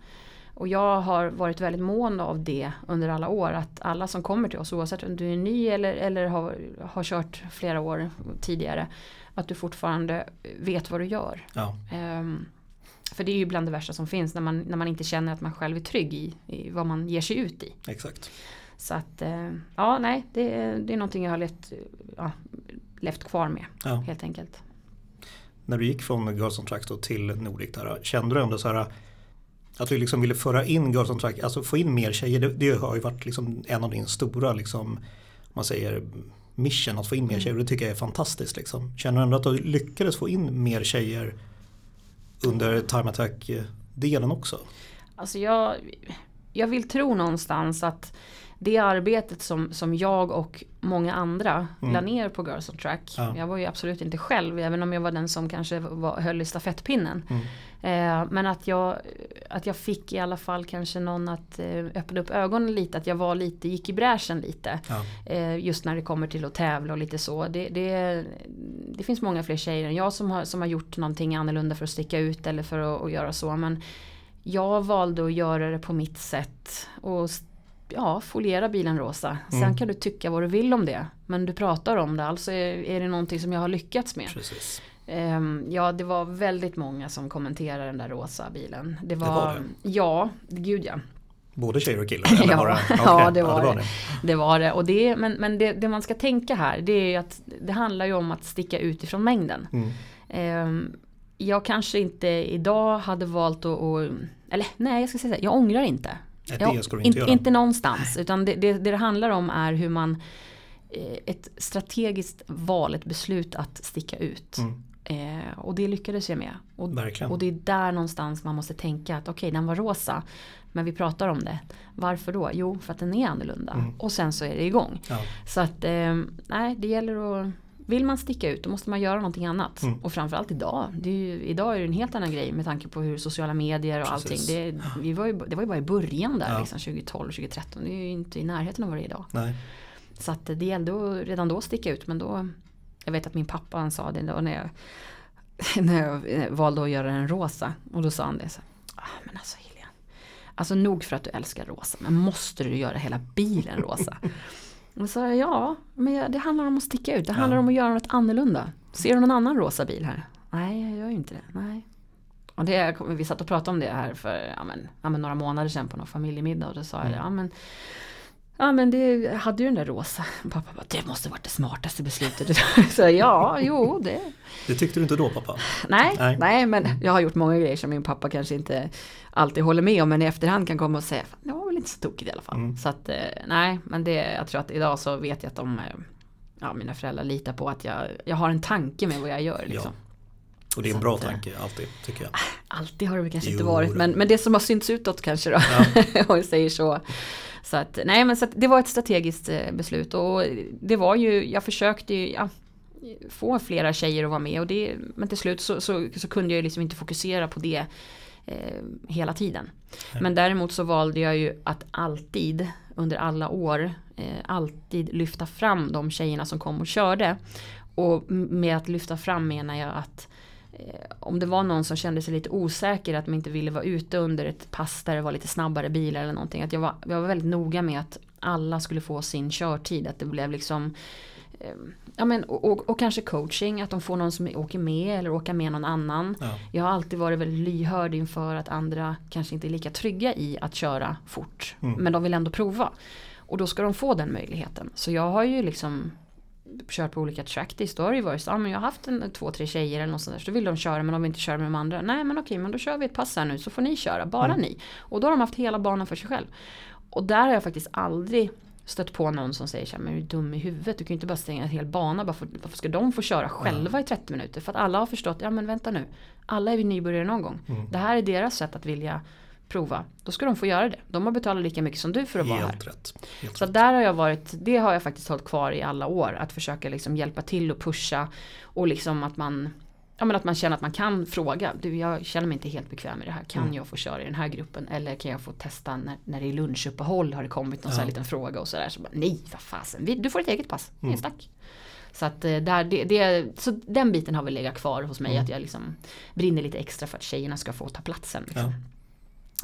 Och jag har varit väldigt mån av det under alla år. Att alla som kommer till oss, oavsett om du är ny eller, eller har, har kört flera år tidigare. Att du fortfarande vet vad du gör. Ja. Ehm, för det är ju bland det värsta som finns när man, när man inte känner att man själv är trygg i, i vad man ger sig ut i. exakt. Så att, eh, ja nej, det, är- det är någonting jag har levt, ja, levt kvar med Ja. helt enkelt. När du gick från Girls on Track då till Nordic där, kände du ändå så här att du liksom ville föra in Girls on Track, alltså få in mer tjejer, det, det har ju varit liksom en av din stora liksom, om man säger mission att få in mer Mm. tjejer och det tycker jag är fantastiskt liksom. Känner du ändå att du lyckades få in mer tjejer under Time Attack delen också? Alltså jag, jag vill tro någonstans att, det arbetet som, som jag och många andra mm. la ner på Girls on Track. Ja. Jag var ju absolut inte själv, även om jag var den som kanske var, höll i stafettpinnen. Mm. Eh, men att jag, att jag fick i alla fall kanske någon att eh, öppna upp ögonen lite, att jag var lite, gick i bräschen lite. Ja. Eh, just när det kommer till att tävla och lite så. Det, det, det finns många fler tjejer än jag som har, som har gjort någonting annorlunda för att sticka ut eller för att, att göra så. Men jag valde att göra det på mitt sätt. Och ja, foliera bilen rosa. Sen mm. kan du tycka vad du vill om det. Men du pratar om det, alltså är, är det någonting som jag har lyckats med. Precis. Um, ja, det var väldigt många som kommenterade den där rosa bilen. Det var, det var det. ja, gud ja. Både tjejer och killar? ja, det? Okay. ja, det var, ja, det, var det. det. var det. Och det, men men det, det, man ska tänka här det är ju att det handlar ju om att sticka ut ifrån mängden. Mm. Um, jag kanske inte idag hade valt att, och, eller nej jag ska säga så jag ångrar inte. Nej, du inte, inte, inte någonstans utan det, det, det handlar om är hur man eh, ett strategiskt val, ett beslut att sticka ut. Mm. Eh, och det lyckades jag med. Och, och, det är där någonstans man måste tänka att okej okay, den var rosa. Men vi pratar om det. Varför då? Jo för att den är annorlunda. Mm. Och sen så är det igång. Ja. Så att eh, nej det gäller att vill man sticka ut då måste man göra någonting annat. Mm. Och framförallt idag. Är ju, idag är det en helt annan grej med tanke på hur sociala medier och Precis. allting. Det, vi var ju, det var ju bara i början där ja. liksom, 2012, 2013. Det är ju inte i närheten av vad det är idag. Nej. Så att det gällde att redan då sticka ut men då Jag vet att min pappa han sa det då när jag När jag valde att göra den rosa och då sa han det så ah, men alltså Alltså nog för att du älskar rosa men måste du göra hela bilen rosa? Och så ja, men det handlar om att sticka ut. Det handlar ja. om att göra något annorlunda. Ser du någon annan rosa bil här? Nej, jag gör ju inte det. Nej. Och det, vi satt och pratade om det här för ja, men, ja, men några månader sedan på någon familjemiddag. Och då sa jag mm. ja men Ja men det hade ju den där rosa. Pappa bara, det måste varit det smartaste beslutet. Så ja, jo det. Det tyckte du inte då pappa? Nej, nej, nej. men jag har gjort många grejer som min pappa kanske inte alltid håller med om. Men i efterhand kan komma och säga, det var väl inte så tokigt i alla fall. Mm. Så att eh, nej, men det, jag tror att idag så vet jag att de, eh, ja mina föräldrar litar på att jag, jag har en tanke med vad jag gör. Liksom. Ja. Och det är en bra eh, tanke, alltid tycker jag. Alltid har det kanske jo, inte varit, men, men det som har synts utåt kanske då. Ja. om vi säger så. Så att, nej men så det var ett strategiskt eh, beslut och det var ju, jag försökte ju, ja, få flera tjejer att vara med och det, men till slut så, så, så kunde jag liksom inte fokusera på det eh, hela tiden. Nej. Men däremot så valde jag ju att alltid under alla år eh, alltid lyfta fram de tjejerna som kom och körde. Och med att lyfta fram menar jag att om det var någon som kände sig lite osäker att man inte ville vara ute under ett pass där det var lite snabbare bilar eller någonting. Att jag var, jag var väldigt noga med att alla skulle få sin körtid. Att det blev liksom eh, Ja men och, och, och, kanske coaching, att de får någon som åker med eller åker med någon annan. Ja. Jag har alltid varit väldigt lyhörd inför att andra kanske inte är lika trygga i att köra fort. Mm. Men de vill ändå prova. Och då ska de få den möjligheten. Så jag har ju liksom kört på olika trackdays då har det ju varit så, men jag har haft en, två, tre tjejer eller något sånt där, så vill de köra men de vill inte köra med de andra. Nej men okej, men då kör vi ett pass här nu så får ni köra, bara mm. ni. Och då har de haft hela banan för sig själv. Och där har jag faktiskt aldrig stött på någon som säger så här, men är du dum i huvudet? Du kan ju inte bara stänga en hel bana, bara för, varför ska de få köra själva i 30 minuter? För att alla har förstått, ja men vänta nu, alla är vi nybörjare någon gång. Mm. Det här är deras sätt att vilja prova, då ska de få göra det. De har betalat lika mycket som du för att vara här. Rätt. Helt så rätt. där har jag varit, det har jag faktiskt hållit kvar i alla år. Att försöka liksom hjälpa till och pusha och liksom att man Ja men att man känner att man kan fråga. Du jag känner mig inte helt bekväm med det här. Kan mm. jag få köra i den här gruppen? Eller kan jag få testa när, när det är lunchuppehåll har det kommit någon ja. sån här liten fråga och sådär. Så bara, Nej vad fasen, du får ett eget pass. Mm. Tack. Så att eh, där, det, det, så den biten har väl legat kvar hos mig. Mm. Att jag liksom brinner lite extra för att tjejerna ska få ta platsen. Liksom. Ja.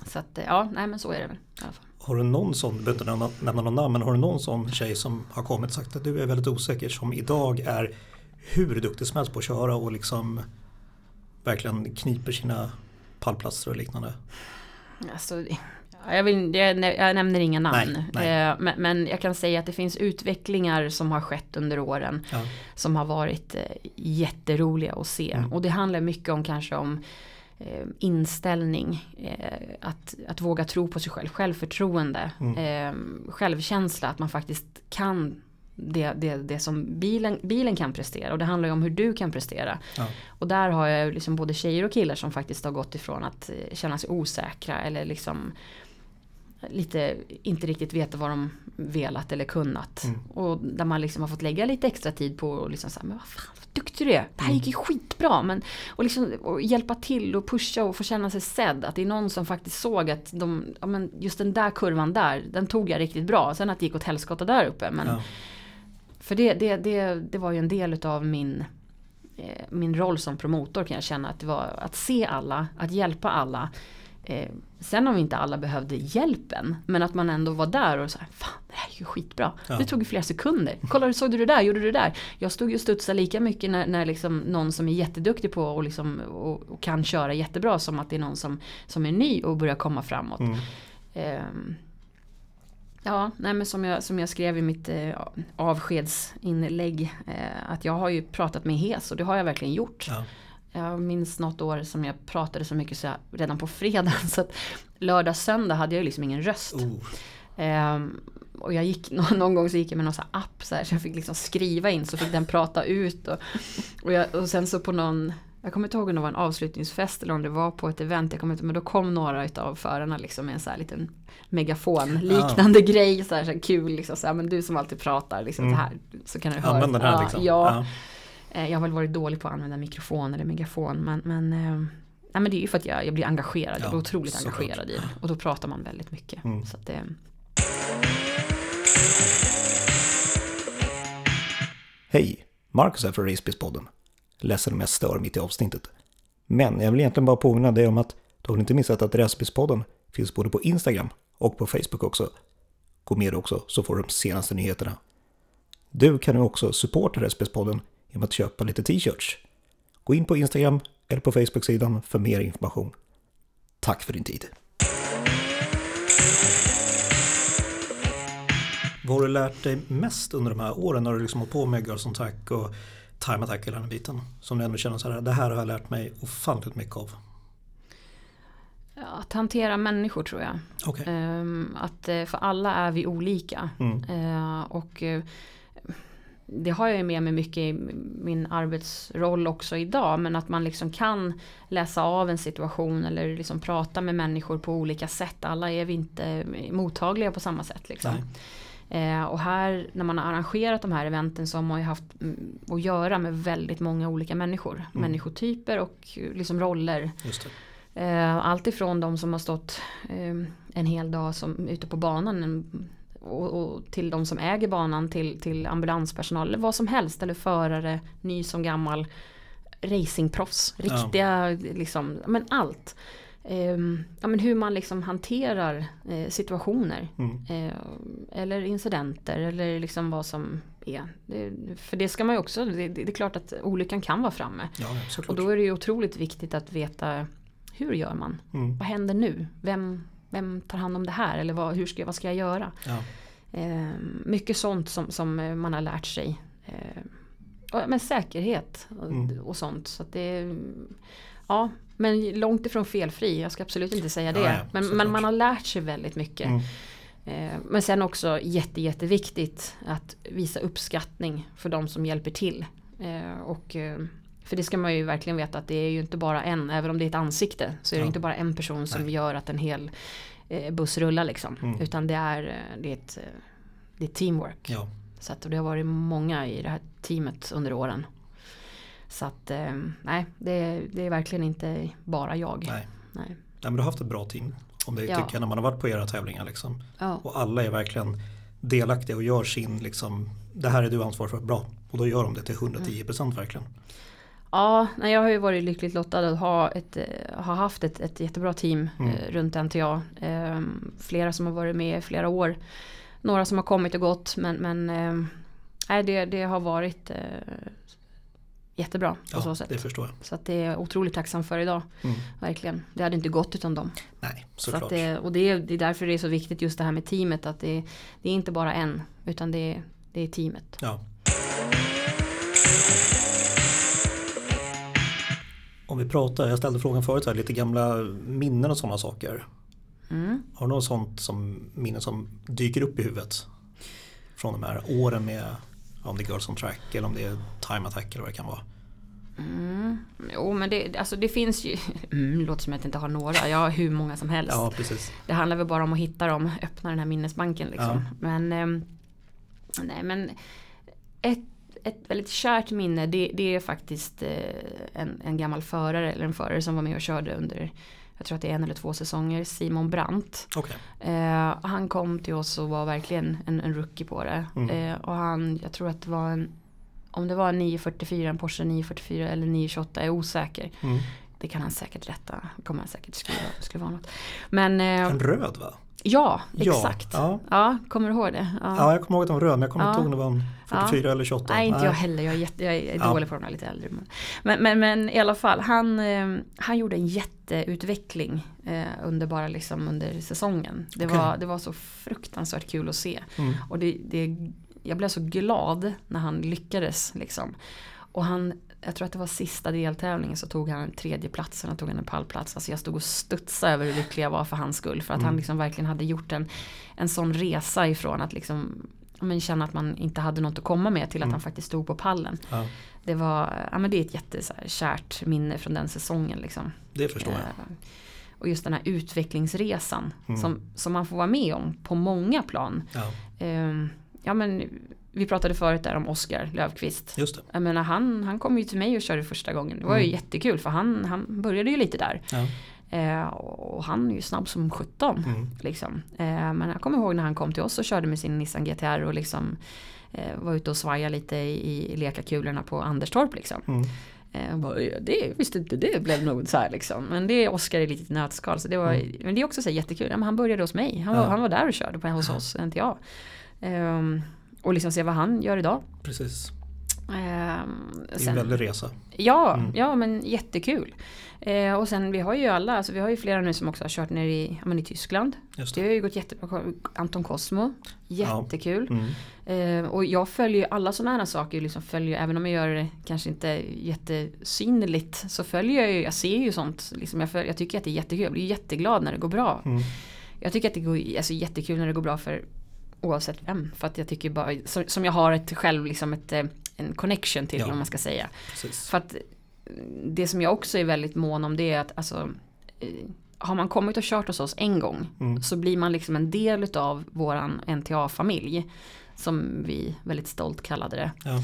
Så att eh, ja, nej men så är det väl i alla fall. Har du någon sån, du behöver inte nämna någon namn, men har du någon sån tjej som har kommit och sagt att du är väldigt osäker som idag är hur duktig som helst på att köra och liksom verkligen kniper sina pallplatser och liknande? Alltså, jag, vill, jag, jag nämner inga namn. Nej, nej. Eh, men, men, jag kan säga att det finns utvecklingar som har skett under åren. Ja. Som har varit eh, jätteroliga att se. Mm. Och det handlar mycket om kanske om inställning. Eh, att, att våga tro på sig själv, självförtroende, mm. eh, självkänsla. Att man faktiskt kan det, det, det som bilen, bilen kan prestera. Och det handlar ju om hur du kan prestera. Ja. Och där har jag liksom både tjejer och killar som faktiskt har gått ifrån att eh, känna sig osäkra eller liksom lite inte riktigt veta vad de velat eller kunnat. Mm. Och där man liksom har fått lägga lite extra tid på att liksom säga, men vad fan duktig du är. Det här gick ju mm. skitbra. Men, och, liksom, och hjälpa till och pusha och få känna sig sedd. Att det är någon som faktiskt såg att de, ja, men just den där kurvan där, den tog jag riktigt bra. Sen att det gick åt helskotta där uppe. Men, ja. För det, det, det, det var ju en del utav min eh, min roll som promotor kan jag känna att det var att se alla, att hjälpa alla. Eh, sen om inte alla behövde hjälpen, men att man ändå var där och här, fan det här är ju skitbra. Ja. Det tog ju flera sekunder. Kolla, såg du det där? Gjorde du det där? Jag stod ju och studsade lika mycket när, när liksom någon som är jätteduktig på och, liksom, och, och, kan köra jättebra som att det är någon som, som är ny och börjar komma framåt. Mm. Eh, Ja, nej men som jag, som jag skrev i mitt eh, avskedsinlägg. Eh, att jag har ju pratat med HES och det har jag verkligen gjort. Ja. Jag minns något år som jag pratade så mycket så jag, redan på fredagen. Så att lördag, söndag hade jag liksom ingen röst. Oh. Eh, och jag gick, någon gång så gick jag med någon så app så, här, så jag fick liksom skriva in så fick den prata ut. Och, och, jag, och sen så på någon jag kommer inte ihåg om det var en avslutningsfest eller om det var på ett event. Jag kommer inte, men då kom några av förarna liksom med en sån här liten megafon liknande ja. grej. Så här, så här, kul liksom. Så här, men du som alltid pratar liksom mm. så här. Så kan du höra. Använd den här liksom. Ja, ja. Eh, jag har väl varit dålig på att använda mikrofon eller megafon. Men, men, äh, nej, men det är ju för att jag, jag blir engagerad. jag blir otroligt engagerad i det. Och då pratar man väldigt mycket. Mm. Så det... Hej, Marcus här från Racebiz-podden. Ledsen om jag stör mitt i avsnittet. Men jag vill egentligen bara påminna dig om att du har inte missat att Racebiz-podden finns både på Instagram och på Facebook också. Gå med också så får du de senaste nyheterna. Du kan nu också supporta Racebiz-podden genom att köpa lite t-shirts. Gå in på Instagram eller på Facebook-sidan för mer information. Tack för din tid. Vad har du lärt dig mest under de här åren när du liksom hållit på med Girls on Track och time attack hela den biten. Som du ändå känner så här, det här har jag lärt mig ofantligt mycket av. Att hantera människor tror jag. Okay. Ehm, att, eh, för alla är vi olika. Mm. Ehm, och eh, det har jag ju med mig mycket i min arbetsroll också idag. Men att man liksom kan läsa av en situation eller liksom prata med människor på olika sätt. Alla är vi inte mottagliga på samma sätt. Liksom. Eh, och här när man har arrangerat de här eventen så har man ju haft mm, att göra med väldigt många olika människor. Mm. Människotyper och liksom roller. Eh, allt ifrån de som har stått eh, en hel dag som, ute på banan och, och, till de som äger banan till, till ambulanspersonal eller vad som helst. Eller förare, ny som gammal racingproffs. Riktiga, ja. liksom, men allt eh, ja, men hur man liksom hanterar eh, situationer. Mm. Eh, eller incidenter eller liksom vad som är. Det, för det ska man ju också, det, det, är klart att olyckan kan vara framme. Ja, och då är det ju otroligt viktigt att veta hur gör man? Mm. Vad händer nu? Vem, vem tar hand om det här? Eller vad, hur ska, vad ska jag göra? Ja. Ehm, mycket sånt som, som man har lärt sig. Ehm, men säkerhet och, mm. och sånt. Så det, ja, men långt ifrån felfri, jag ska absolut inte säga det. Ja, ja, men, men, man har lärt sig väldigt mycket. Mm. Eh, men sen också jätte, jätteviktigt att visa uppskattning för de som hjälper till. Eh, och, eh, för det ska man ju verkligen veta att det är ju inte bara en, även om det är ett ansikte, så är det ja. inte bara en person som Nej. gör att en hel buss rullar liksom. Mm. Utan det är, det är, ett, det är teamwork. Ja. Så att, det har varit många i det här teamet under åren. Så att eh, nej, det, det, är verkligen inte bara jag. Nej. nej. nej men du har haft ett bra team. Om det ja. tycker jag när man har varit på era tävlingar. Liksom. Ja. Och alla är verkligen delaktiga och gör sin, liksom, det här är du ansvarig för, bra. Och då gör de det till 110% mm. verkligen. Ja, jag har ju varit lyckligt lottad att ha, ett, eh, ha haft ett, ett jättebra team mm. eh, runt NTA. Eh, flera som har varit med i flera år. Några som har kommit och gått men, men eh, det, det har varit eh, jättebra på ja, så sätt. det förstår jag. Så att det är otroligt tacksam för idag. Mm. Verkligen. Det hade inte gått utan dem. Nej, såklart. Så det, och det är, det är därför det är så viktigt just det här med teamet. Att det, det är inte bara en, utan det det är teamet. Ja. Om vi pratar, jag ställde frågan förut, här, lite gamla minnen och sådana saker. Mm. Har du något sånt som minnen som dyker upp i huvudet? Från de här åren med om det är Girls on Track eller om det är Time Attack eller vad det kan vara. Mm. Jo men det, alltså det finns ju, mm, låter som att jag inte har några, jag har hur många som helst. Ja, precis. Det handlar väl bara om att hitta dem, öppna den här minnesbanken liksom. Ja. Men, ehm, nej men ett, ett väldigt kärt minne det, det är faktiskt eh, en, en gammal förare, eller en förare som var med och körde under jag tror att det är en eller två säsonger, Simon Brandt. Okej. Eh, han kom till oss och var verkligen en, en rookie på det. Mm. Eh, och han, jag tror att det var en, om det var en 944, en Porsche 944 eller 928, jag är osäker. Mm. Det kan han säkert rätta, kommer han säkert skriva, skriva något. Men eh, En röd va? Ja, Ja, exakt. Ja. ja. kommer du ihåg det? Ja. Ja, jag kommer ihåg att den var röd men jag kommer inte Ja. ihåg om det var en 44 eller 28. Nej inte jag heller, jag är, jätte, jag är Ja. dålig på de där lite äldre. Men, men, men, i alla fall, han, eh, han gjorde en jätteutveckling eh, under bara liksom under säsongen. Det, Okej. var, det var så fruktansvärt kul att se. Mm. Och det, det, jag blev så glad när han lyckades liksom. Och han, jag tror att det var sista deltävlingen så tog han en tredje plats och tog han en pallplats. Alltså jag stod och studsade över hur lycklig jag var för hans skull. För att Mm. han liksom verkligen hade gjort en, en sån resa ifrån att liksom men känna att man inte hade något att komma med till att Mm. han faktiskt stod på pallen. Ja, Det var, ja men det är ett jättekärt minne från den säsongen liksom. det förstår jag. Eh, Och just den här utvecklingsresan Mm. som, som man får vara med om på många plan. Ja, Ehm, ja men vi pratade förut där om Oskar Löfqvist. just det. Jag menar han, han kom ju till mig och körde första gången. Det var ju Mm. jättekul för han, han började ju lite där. Ja. Eh, och han är ju snabb som 17. Mm. Liksom. Eh, men jag kommer ihåg när han kom till oss och körde med sin Nissan GTR och liksom eh, var ute och svajade lite i, i lekakulorna på Anderstorp liksom. Mm. Eh, bara, "Ja, det visste inte det blev nog så här liksom. Men det är Oskar i litet nötskal. Så det var, Mm. Men det är också så jättekul. Ja, han började hos mig. Han var, Ja. han var där och körde på, hos oss, inte jag. Ehm, och liksom se vad han gör idag. Precis. Ehm, Det är en väldig resa. Ja, Mm. ja men jättekul. Eh, och sen vi har ju alla, alltså vi har ju flera nu som också har kört ner i, ja, men i Tyskland. Just Det det. har ju gått jättebra. Anton Cosmo, jättekul. Mm. Eh, och jag följer ju alla sådana här saker, liksom följer, även om jag gör det kanske inte jättesynligt så följer jag ju, jag ser ju sånt. Liksom jag, följer, jag tycker att det är jättekul, jag blir jätteglad när det går bra. Mm. Jag tycker att det går alltså, jättekul när det går bra för oavsett vem. För att jag tycker bara, som, jag har ett själv, liksom ett, eh, en connection till Ja. om man ska säga. Precis. För att det som jag också är väldigt mån om det är att alltså, eh, har man kommit och kört hos oss en gång Mm. så blir man liksom en del utav våran NTA-familj. Som vi väldigt stolt kallade det. Ja.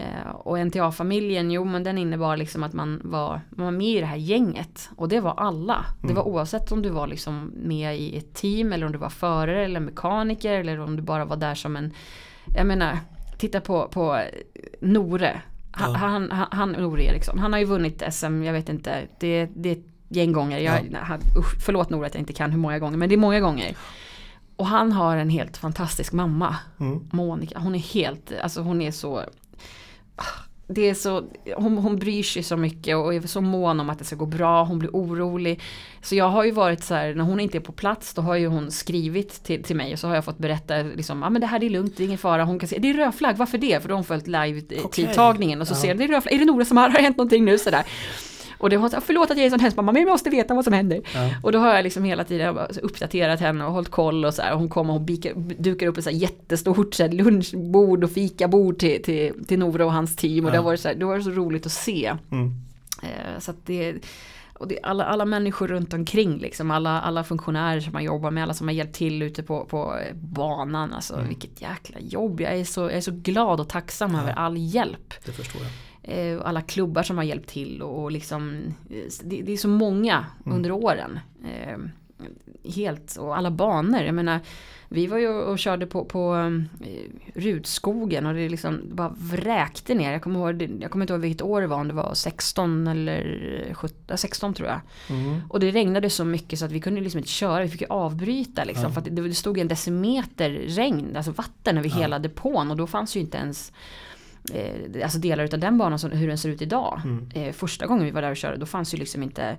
Eh, och NTA-familjen, jo men den innebar liksom att man var, man var med i det här gänget. Och det var alla. Det Mm. var oavsett om du var liksom med i ett team eller om du var förare eller mekaniker eller om du bara var där som en, jag menar, titta på, på Nore. Han, Ja. han, han, han, Nore Eriksson, han har ju vunnit SM, jag vet inte, det, det är ett gäng gånger. Jag, han, usch, förlåt Nore att jag inte kan hur många gånger, men det är många gånger. Och han har en helt fantastisk mamma. Mm. Monica, hon är helt, alltså hon är så det är så, hon, hon bryr sig så mycket och är så mån om att det ska gå bra, hon blir orolig. Så jag har ju varit så här, när hon inte är på plats då har ju hon skrivit till, till mig och så har jag fått berätta liksom, ja ah, men det här det är lugnt, det är ingen fara. Hon kan säga, det är rödflagg, varför det? För då har hon följt live-tidtagningen och så Ja. ser det är rödflagg, är det Nora som har, har hänt någonting nu sådär. Och det har hon sagt, förlåt att jag är sån hemsk mamma, men jag måste veta vad som händer. Ja. Och då har jag liksom hela tiden uppdaterat henne och hållit koll och så här. Och hon kommer och bikar, dukar upp ett så här jättestort så här lunchbord och fikabord till, till, till Nora och hans team. Och det, Ja. har varit så här, det har varit så roligt att se. Mm. Eh, så att det, och det, alla, alla människor runt omkring, liksom, alla, alla funktionärer som man jobbar med, alla som har hjälpt till ute på, på banan. Alltså Mm. vilket jäkla jobb. Jag är så, jag är så glad och tacksam Ja. över all hjälp. Det förstår jag. Eh, alla klubbar som har hjälpt till och, och liksom eh, det, det är så många Mm. under åren. Eh, helt och alla banor. Jag menar vi var ju och körde på, på eh, Rudskogen och det liksom bara vräkte ner. Jag kommer, ihåg, jag kommer inte ihåg vilket år det var, om det var 16 eller 17, 16 tror jag. Mm. Och det regnade så mycket så att vi kunde liksom inte köra, vi fick ju avbryta liksom. Ja. För att det, det stod en decimeter regn, alltså vatten över Ja. hela depån och då fanns ju inte ens eh, alltså delar av den banan som, hur den ser ut idag. Mm. Eh, första gången vi var där och körde då fanns ju liksom inte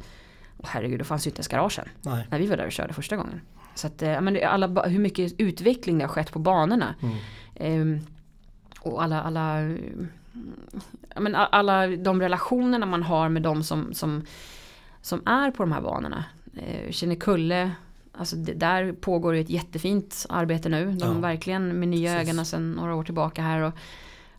Åh, herregud, då fanns ju inte ens garagen. Nej. När vi var där och körde första gången. Så att, eh, men alla, hur mycket utveckling det har skett på banorna. Mm. Ehm, och alla, alla, eh, men alla de relationerna man har med de som, som, som är på de här banorna. Eh, Kinnekulle, alltså det, där pågår ju ett jättefint arbete nu. De Ja, verkligen med nya ögonen sedan några år tillbaka här. Och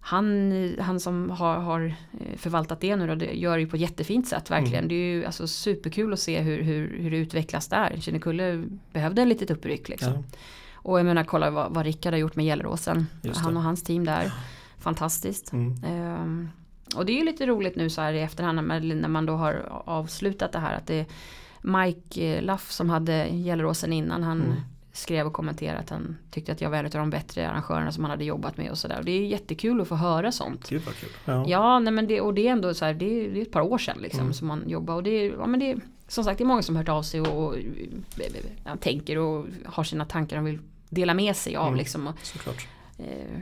han, han som har, har eh, förvaltat det nu då, det gör det ju på ett jättefint sätt verkligen. Mm. Det är ju alltså superkul att se hur, hur, hur det utvecklas där. Kinnekulle behövde en litet uppryck liksom. Ja. Och jag menar kolla vad, vad Rickard har gjort med Gelleråsen. Han och hans team där. Fantastiskt. Mm. Um, och det är ju lite roligt nu så här i efterhand när man då har avslutat det här. Att det är Mike Laff som hade Gelleråsen innan. Han mm. Skrev och kommenterade att han tyckte att jag var en av de bättre arrangörerna som han hade jobbat med och sådär. Det är jättekul att få höra sånt. Gud vad kul. Ja, ja nej, men det, och det är ändå så här, det är, det är ett par år sedan liksom mm. som man jobbar. Och det är, ja, men det som sagt det är många som hört av sig och, och ja, tänker och har sina tankar och vill dela med sig av. Mm. Liksom, och, Såklart. Eh,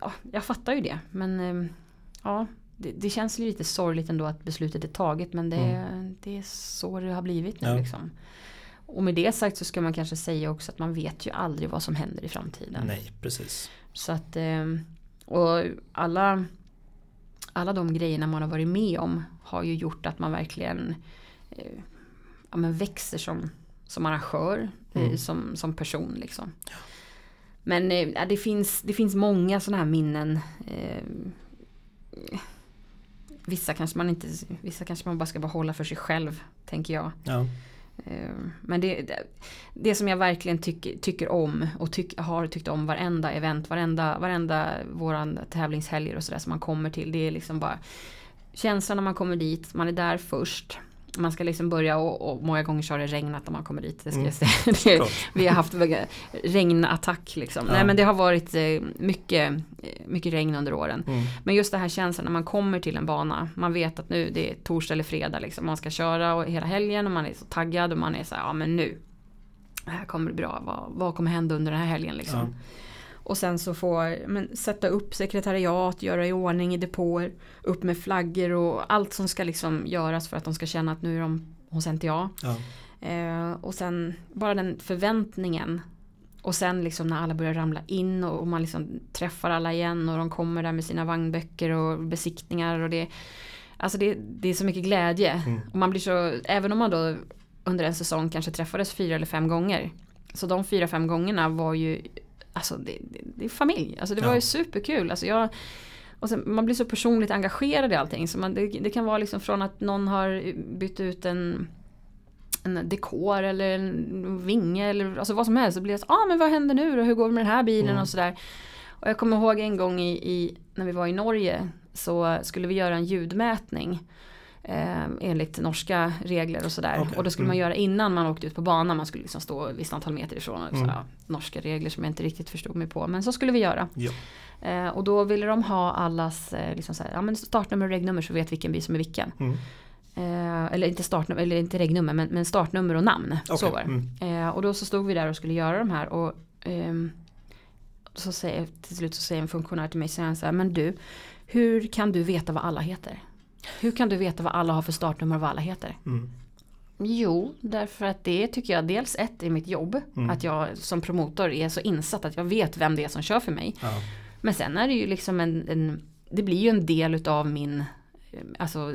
ja, jag fattar ju det. Men eh, ja, det, det, känns lite sorgligt ändå att beslutet är taget. Men det, mm. det är så det har blivit nu. Ja. Liksom. Och med det sagt så ska man kanske säga också att man vet ju aldrig vad som händer i framtiden. Nej, precis. Så att, eh, och alla, alla de grejerna man har varit med om har ju gjort att man verkligen eh, ja, men växer som, som arrangör, eh, mm. som, som person liksom. Ja. Men eh, det, finns, det finns många sådana här minnen. Vissa kanske man inte, vissa kanske man bara ska behålla för sig själv, tänker jag. Ja. Eh, men det, det, det, som jag verkligen tycker, tycker om och tyck, har tyckt om varenda event, varenda, varenda våran tävlingshelger och sådär som man kommer till. Det är liksom bara känslan när man kommer dit, man är där först man ska liksom börja och, och många gånger så har det regnat när man kommer dit. Det ska mm. jag säga. vi har haft regnattack liksom. Ja. Nej men det har varit eh, mycket, mycket regn under åren. Mm. Men just det här känslan när man kommer till en bana. Man vet att nu det är torsdag eller fredag liksom. Man ska köra och hela helgen och man är så taggad och man är så här, ja men nu. Det här kommer bli bra. Vad, vad kommer hända under den här helgen liksom. Ja. Och sen så få men, sätta upp sekretariat, göra i ordning i depåer, upp med flaggor och allt som ska liksom göras för att de ska känna att nu är de hos NTA. Ja. Eh, och sen bara den förväntningen. Och sen liksom när alla börjar ramla in och, och, man liksom träffar alla igen och de kommer där med sina vagnböcker och besiktningar och det Alltså det, det är så mycket glädje. Mm. Och man blir så, även om man då under en säsong kanske träffades fyra eller fem gånger. Så de fyra, fem gångerna var ju alltså det, det, det är familj. Alltså det ja. var ju superkul. Alltså jag, och sen, man blir så personligt engagerad i allting. Så man, det, det, kan vara liksom från att någon har bytt ut en, en dekor eller en vinge eller alltså vad som helst. Så blir det så, ah, men vad händer nu då? Hur går det med den här bilen mm. och sådär. Och jag kommer ihåg en gång i, i, när vi var i Norge så skulle vi göra en ljudmätning. Eh, enligt norska regler och sådär. Okay. Och det skulle man mm. göra innan man åkte ut på banan. Man skulle liksom stå ett visst antal meter ifrån. Och mm. så, ja, norska regler som jag inte riktigt förstod mig på. Men så skulle vi göra. Ja. Eh, och då ville de ha allas eh, liksom så här, ja, men startnummer och regnummer så vet vilken bil som är vilken. Mm. Eh, eller inte startnummer, eller inte regnummer men, men startnummer och namn. Okay. Så var det. Mm. Eh, och då så stod vi där och skulle göra de här. Och ehm, så säger, till slut så säger en funktionär till mig så här, men du, hur kan du veta vad alla heter? Hur kan du veta vad alla har för startnummer och vad alla heter? Mm. Jo, därför att det tycker jag dels ett i mitt jobb. Mm. Att jag som promotor är så insatt att jag vet vem det är som kör för mig. Ja. Men sen är det ju liksom en, en, det blir ju en del utav min, alltså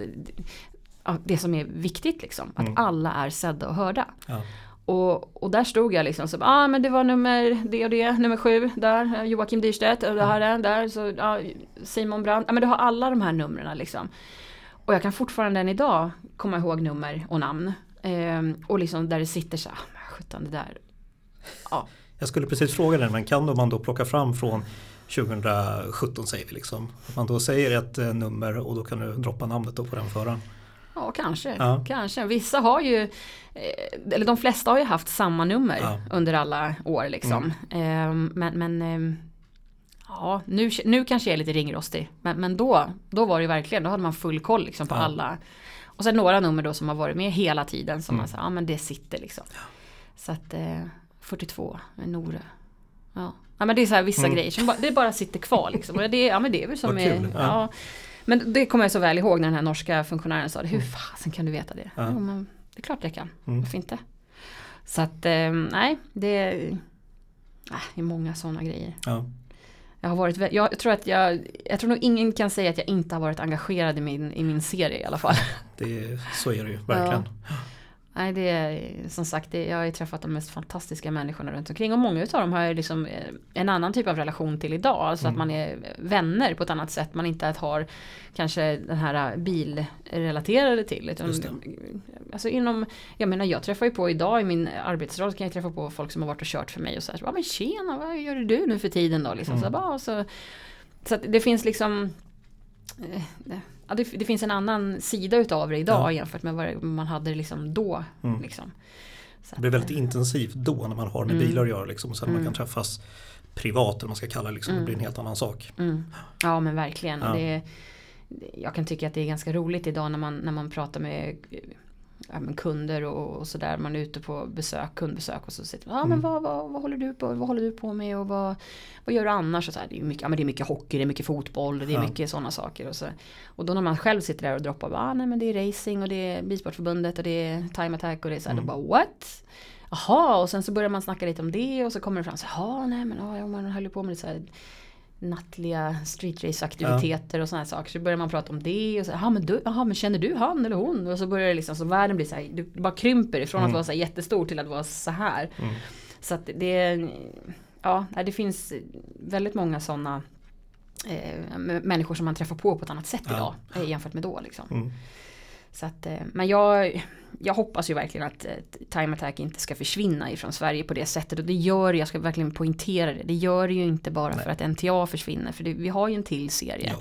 det som är viktigt liksom. Att mm. alla är sedda och hörda. Ja. Och, och där stod jag liksom så, ah men det var nummer det och det, nummer sju där, Joakim Dyrstedt och det här är där, så ja, Simon Brandt, ja men du har alla de här numren liksom. Och jag kan fortfarande än idag komma ihåg nummer och namn. Eh, och liksom där det sitter så här, ah, sjutton det där. Ja. Jag skulle precis fråga den, men kan man då plocka fram från 2017 säger vi liksom. Att man då säger ett eh, nummer och då kan du droppa namnet då på den föraren. Ja kanske, ja. kanske. Vissa har ju, eh, eller de flesta har ju haft samma nummer ja. under alla år liksom. Mm. Eh, men, men ehm, Ja, nu, nu kanske jag är lite ringrostig. Men, men då, då var det verkligen, då hade man full koll liksom på ja. alla. Och sen några nummer då som har varit med hela tiden som mm. man sa, ja men det sitter liksom. Ja. Så att eh, 42, Nore. Ja. ja men det är så här vissa mm. grejer som bara, det bara sitter kvar liksom. Och det, ja men det är väl som är, ja. Men det kommer jag så väl ihåg när den här norska funktionären sa det. Hur mm. fasen kan du veta det? Ja. Jo, men det är klart jag kan. Mm. Varför inte? Så att eh, nej, det är, äh, det är många sådana grejer. Ja. Jag, har varit, jag tror att jag, jag tror nog ingen kan säga att jag inte har varit engagerad i min, i min serie i alla fall. Det, så är det ju, verkligen. Ja. Nej det är som sagt, det, jag har ju träffat de mest fantastiska människorna runt omkring och många utav dem har jag liksom eh, en annan typ av relation till idag. Alltså Mm. att man är vänner på ett annat sätt. Man inte har kanske den här eh, bilrelaterade till. Utan, det. alltså inom, jag menar jag träffar ju på idag i min arbetsroll kan jag träffa på folk som har varit och kört för mig och så här, så, ja men tjena, vad gör du nu för tiden då? Liksom, så, Mm. bara, så, så det finns liksom eh, Ja, det, det finns en annan sida utav det idag Ja. jämfört med vad man hade liksom då. Mm. Liksom. Det blir väldigt eh, intensivt då när man har med Mm. bilar att göra. Liksom. Och sen man Mm. kan träffas privat eller man ska kalla det. Liksom. Det Mm. blir en helt annan sak. Mm. Ja men verkligen. Ja. Det, jag kan tycka att det är ganska roligt idag när man, när man pratar med, ja, med kunder och, och sådär. Man är ute på besök, kundbesök och så sitter man, ja men Mm. vad, vad, vad håller du på vad håller du på med och vad, vad gör du annars? Och så här, det, är mycket, ja, men det är mycket hockey, det är mycket fotboll, det är Ja. mycket sådana saker. Och, så. och då när man själv sitter där och droppar, ah, nej men det är racing och det är Bilsportförbundet och det är time attack och det är så här, Mm. då bara what? Jaha, och sen så börjar man snacka lite om det och så kommer det fram så här, nej men ja, man höll ju på med det så här nattliga streetrace-aktiviteter och sådana här saker. Så börjar man prata om det och så aha, men, du, aha, men känner du han eller hon? Och så börjar det liksom, så världen blir så här, det bara krymper ifrån att Mm. vara så här jättestor till att vara så här. Mm. Så att det ja, det finns väldigt många sådana eh, människor som man träffar på på ett annat sätt Ja. idag eh, jämfört med då. Liksom. Mm. Så att, eh, men jag, jag hoppas ju verkligen att eh, Time Attack inte ska försvinna ifrån Sverige på det sättet. Och det gör jag ska verkligen poängtera det. Det gör det ju inte bara Nej. för att NTA försvinner. För det, vi har ju en till serie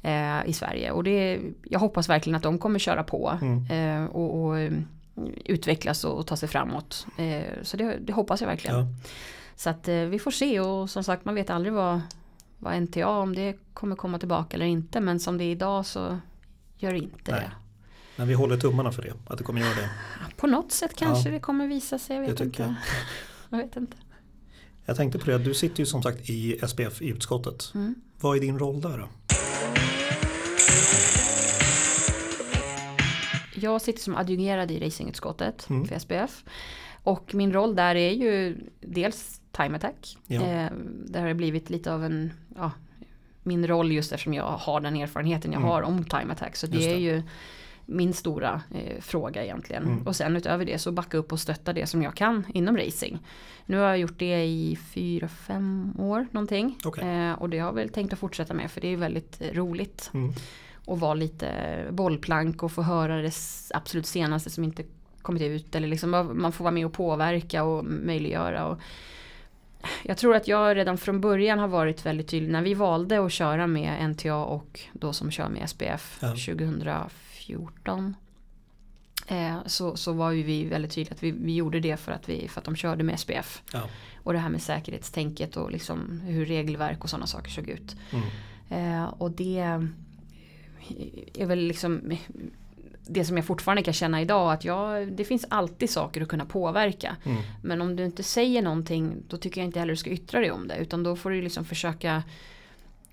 Ja. eh, i Sverige. Och det, jag hoppas verkligen att de kommer köra på. Mm. Och, och utvecklas och, ta sig framåt. Så det, det hoppas jag verkligen. Ja. Så att vi får se och som sagt man vet aldrig vad, vad NTA om det kommer komma tillbaka eller inte. Men som det är idag så gör det inte Nej. det. Men vi håller tummarna för det, att det kommer göra det. På något sätt kanske Ja. det kommer visa sig, jag Det vet tycker inte. jag. Jag vet inte. Jag tänkte på det, du sitter ju som sagt i SPF i utskottet. Mm. Vad är din roll där då? Jag sitter som adjungerad i racingutskottet Mm. för SPF. Och min roll där är ju dels time attack. Ja. Eh, där har det blivit lite av en, ja, min roll just eftersom jag har den erfarenheten jag Mm. har om time attack. Så det, det. är ju min stora eh, fråga egentligen. Mm. Och sen utöver det så backa upp och stötta det som jag kan inom racing. Nu har jag gjort det i fyra, fem år någonting. Okej. Eh, och det har jag väl tänkt att fortsätta med för det är väldigt eh, roligt. Mm. Och vara lite bollplank och få höra det absolut senaste som inte kommit ut. Eller liksom man får vara med och påverka och möjliggöra. Och jag tror att jag redan från början har varit väldigt tydlig. När vi valde att köra med NTA och då som kör med SPF Ja. 2014. Eh, så, så var ju vi väldigt tydliga att vi, vi gjorde det för att, vi, för att de körde med SPF. Ja. Och det här med säkerhetstänket och liksom hur regelverk och sådana saker såg ut. Mm. Eh, och det är väl liksom det som jag fortfarande kan känna idag att jag, det finns alltid saker att kunna påverka. Mm. Men om du inte säger någonting då tycker jag inte heller du ska yttra dig om det. Utan då får du liksom försöka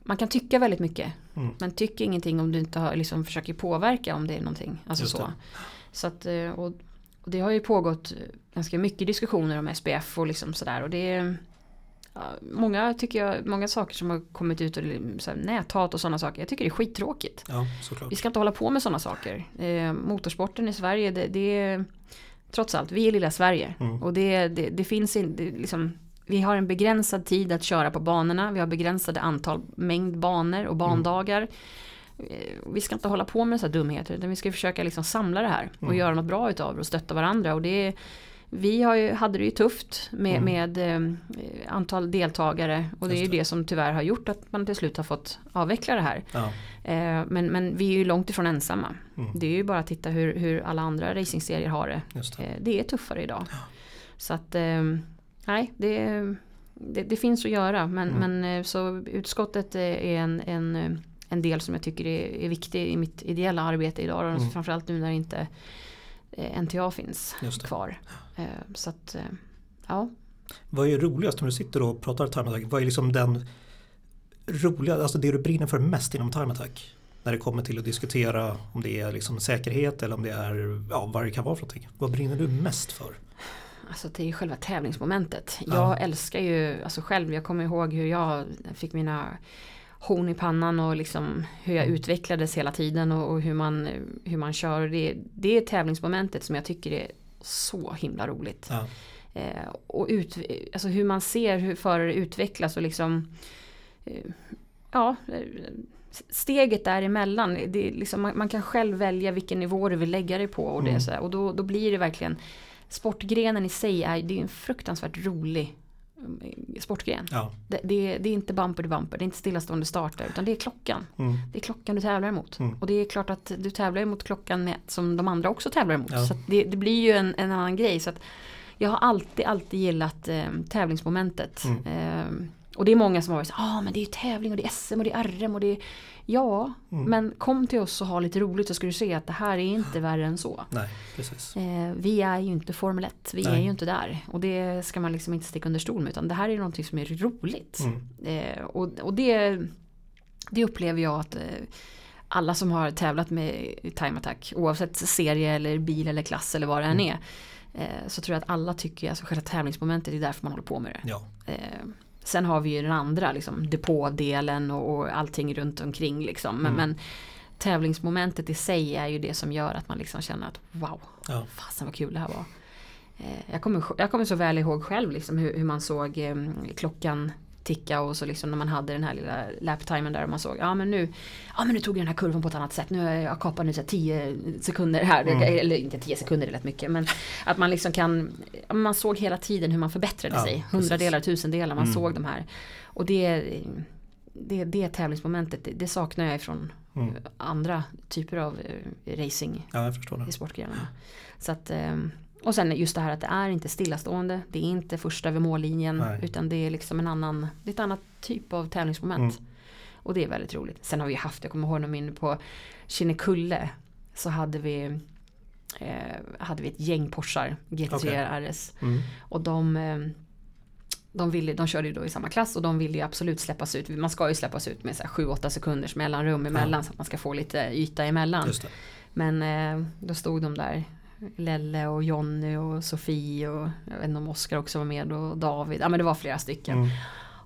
Man kan tycka väldigt mycket. Mm. Men tycker ingenting om du inte har, liksom försöker påverka om det är någonting. Alltså Just så. det. så att, eh, och, och det har ju pågått ganska mycket diskussioner om SPF och liksom sådär. Och det är ja, många tycker jag, många saker som har kommit ut och så här, näthat och sådana saker. Jag tycker det är skittråkigt. Ja. Vi ska inte hålla på med sådana saker. Eh, motorsporten i Sverige, det, det är trots allt, vi är lilla Sverige. Mm. Och det, det, det finns inte, liksom, vi har en begränsad tid att köra på banorna. Vi har begränsade antal, mängd banor och bandagar. Eh, Vi ska inte hålla på med så här dumheter utan vi ska försöka liksom samla det här och Mm. göra något bra utav det och stötta varandra. Och det, vi har ju, hade det ju tufft med, Mm. med eh, antal deltagare och det är ju det. det som tyvärr har gjort att man till slut har fått avveckla det här. Ja. Eh, men, men vi är ju långt ifrån ensamma. Mm. Det är ju bara att titta hur, hur alla andra racingserier har det. Det. Eh, det är tuffare idag. Så att eh, nej, det, det, det finns att göra. Men, Mm. men eh, så utskottet eh, är en, en, eh, en del som jag tycker är, är viktig i mitt ideella arbete idag. Mm. Framförallt nu när inte NTA finns kvar. Så att ja. Vad är roligast när du sitter och pratar time attack? Vad är liksom den roliga, alltså det du brinner för mest inom time attack? När det kommer till att diskutera om det är liksom säkerhet eller om det är, ja vad det kan vara för någonting. Vad brinner du mest för? Alltså det är ju själva tävlingsmomentet. Ja. Jag älskar ju, alltså själv, jag kommer ihåg hur jag fick mina horn i pannan och liksom hur jag Mm. utvecklades hela tiden och, och hur, man, hur man kör. Det, det är tävlingsmomentet som jag tycker är så himla roligt. Ja. Eh, och ut, alltså hur man ser hur förare utvecklas och liksom eh, Ja, eh, steget däremellan, det liksom, man, man, kan själv välja vilken nivå du vill lägga dig på. Och, det, Mm. så här, och då, då blir det verkligen Sportgrenen i sig är, det är en fruktansvärt rolig mm, sportgren. Ja. Det, det, är- det är inte bumper till bumper, det är inte stillastående starter utan det är klockan. Mm. Det är klockan du tävlar emot. Mm. Och det är klart att du tävlar emot klockan med, som de andra också tävlar emot. Ja. Så det, det blir ju en, en annan grej. Så att jag har alltid, alltid gillat eh, tävlingsmomentet. Mm. Eh, och det är många som har varit så ah men det är ju tävling och det är SM och det är RM och det är Ja, Mm. men kom till oss och ha lite roligt så ska du se att det här är inte värre än så. Nej, precis. Eh, vi är ju inte Formel 1, vi Nej. är ju inte där. Och det ska man liksom inte sticka under stol med utan det här är någonting som är roligt. Mm. Eh, och och det, det upplever jag att eh, alla som har tävlat med Time Attack, oavsett serie eller bil eller klass eller vad det än Mm. är. Eh, så tror jag att alla tycker, alltså själva tävlingsmomentet är därför man håller på med det. Ja, Eh, sen har vi ju den andra liksom, depådelen och, och allting runt omkring liksom. Men, Mm. men tävlingsmomentet i sig är ju det som gör att man liksom känner att wow, ja. fasen vad kul det här var. Eh, jag, kommer, jag kommer så väl ihåg själv liksom hur, hur man såg eh, klockan ticka och så liksom när man hade den här lilla laptimen där och man såg ja men nu Ja men nu tog jag den här kurvan på ett annat sätt. Nu har jag kapat nu så här 10 sekunder här. Mm. Eller inte 10 sekunder det rätt mycket. Men att man liksom kan Man såg hela tiden hur man förbättrade Ja, sig. Hundradelar, tusendelar. Man Mm. såg de här. Och det det, det tävlingsmomentet, det, det saknar jag ifrån Mm. andra typer av eh, racing ja i sportgrenarna. Så att, ehm, och sen just det här att det är inte stillastående. Det är inte första över mållinjen. Nej. Utan det är liksom en annan, det är ett annat typ av tävlingsmoment. Mm. Och det är väldigt roligt. Sen har vi haft, jag kommer ihåg när inne på Kinnekulle. Så hade vi eh, hade vi ett gäng Porschar, GT3 Okej. RS. Mm. Och de, eh, de, ville, de körde ju då i samma klass och de ville ju absolut släppas ut. Man ska ju släppas ut med så här 7-8 sekunders mellanrum emellan så att man ska få lite yta emellan. Men eh, då stod de där Lelle och Jonny och Sofie och jag vet inte om Oskar också var med och David. Ja men det var flera stycken. Mm.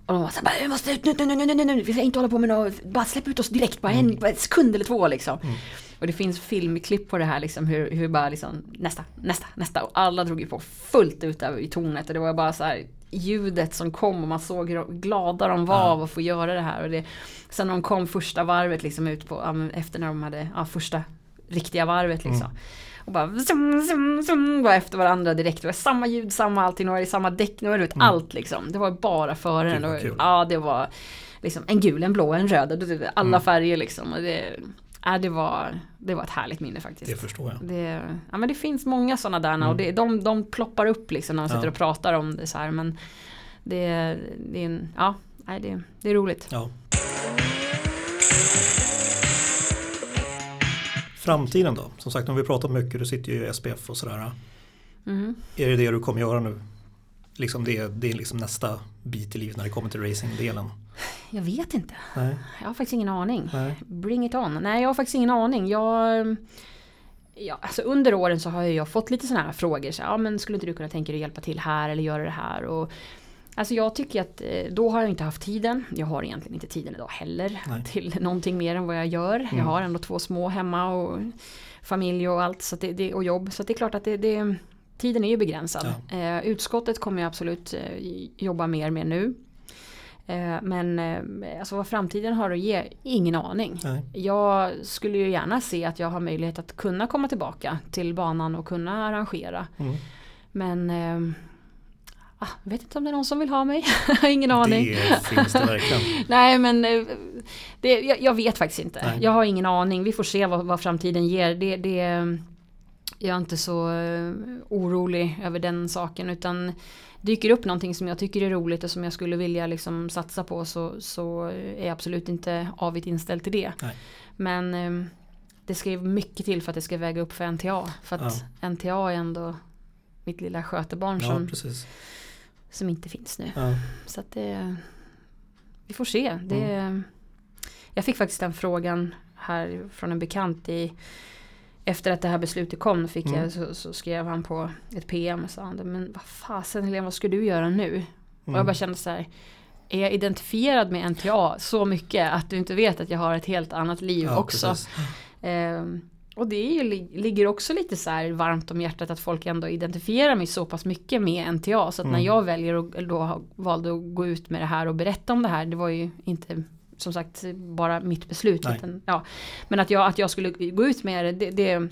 Och de var såhär, vi måste ut nu, nu, nu, nu, nu, nu, vi ska inte hålla på med något, bara släpp ut oss direkt, bara en, bara en sekund eller två liksom. Mm. Och det finns filmklipp på det här liksom hur, hur bara liksom nästa, nästa, nästa och alla drog ju på fullt ut där i tornet och det var bara så här ljudet som kom och man såg hur glada de var Ja. av att få göra det här. Och det, sen när de kom första varvet liksom ut på, efter när de hade, ja, första riktiga varvet liksom. Mm. Och bara zoom, zoom, zoom, bara efter varandra direkt. Det var samma ljud, samma allting, var det samma däck, var det ut Mm. allt liksom. Det var bara före den. Och, kul. Ja det var liksom en gul, en blå, en röd, och alla Mm. färger liksom. Och det, ja, det, var, det var ett härligt minne faktiskt. Det förstår jag. Det, ja, men det finns många sådana där Mm. och det, de, de ploppar upp liksom när man sitter Ja. och pratar om det så här. Men det, det är en, ja, nej, det, det är roligt. Ja. Framtiden då? Som sagt, har vi pratat mycket. Du sitter ju i SPF och sådär. Mhm. Är det det du kommer göra nu? Liksom det, det är liksom nästa bit i livet när det kommer till racingdelen. Jag vet inte. Nej, Jag har faktiskt ingen aning. nej. Bring it on. Nej, jag har faktiskt ingen aning. Jag, ja, alltså under åren så har jag fått lite sådana här frågor. Så, ja, men skulle inte du kunna tänka dig att hjälpa till här eller göra det här? Och, alltså jag tycker att eh, då har jag inte haft tiden. Jag har egentligen inte tiden idag heller. Nej. Till någonting mer än vad jag gör. Mm. Jag har ändå två små hemma och familj och allt. Så det, det, och jobb. Så det är klart att det, det, tiden är ju begränsad. Eh, utskottet kommer jag absolut eh, jobba mer med nu. Eh, men eh, alltså vad framtiden har att ge, ingen aning. nej. Jag skulle ju gärna se att jag har möjlighet att kunna komma tillbaka till banan och kunna arrangera. Mm. Men eh, ah, vet inte om det är någon som vill ha mig. ingen aning. Det finns det verkligen. Nej men eh, det, jag, jag vet faktiskt inte. Nej. Jag har ingen aning. Vi får se vad, vad framtiden ger. Det, det, jag är inte så eh, orolig över den saken. Utan dyker upp någonting som jag tycker är roligt och som jag skulle vilja liksom satsa på så, så är jag absolut inte avigt inställd till det. Nej. Men eh, det ska ju mycket till för att det ska väga upp för NTA. För att NTA är ändå mitt lilla skötebarn Ja, som, precis. Som inte finns nu. Ja. Så att det, vi får se. Det, Mm. Jag fick faktiskt den frågan här från en bekant i efter att det här beslutet kom fick Mm. jag, så, så skrev han på ett PM och sa han, men vad fasen Helena vad ska du göra nu? Och jag Mm. bara kände så här är jag identifierad med NTA så mycket att du inte vet att jag har ett helt annat liv Ja, också? precis. Och det ju, ligger också lite så varmt om hjärtat att folk ändå identifierar mig så pass mycket med NTA. Så att när Mm. jag väljer och då valde att gå ut med det här och berätta om det här. Det var ju inte som sagt bara mitt beslut. Utan, ja. Men att jag, att jag skulle gå ut med det, det, det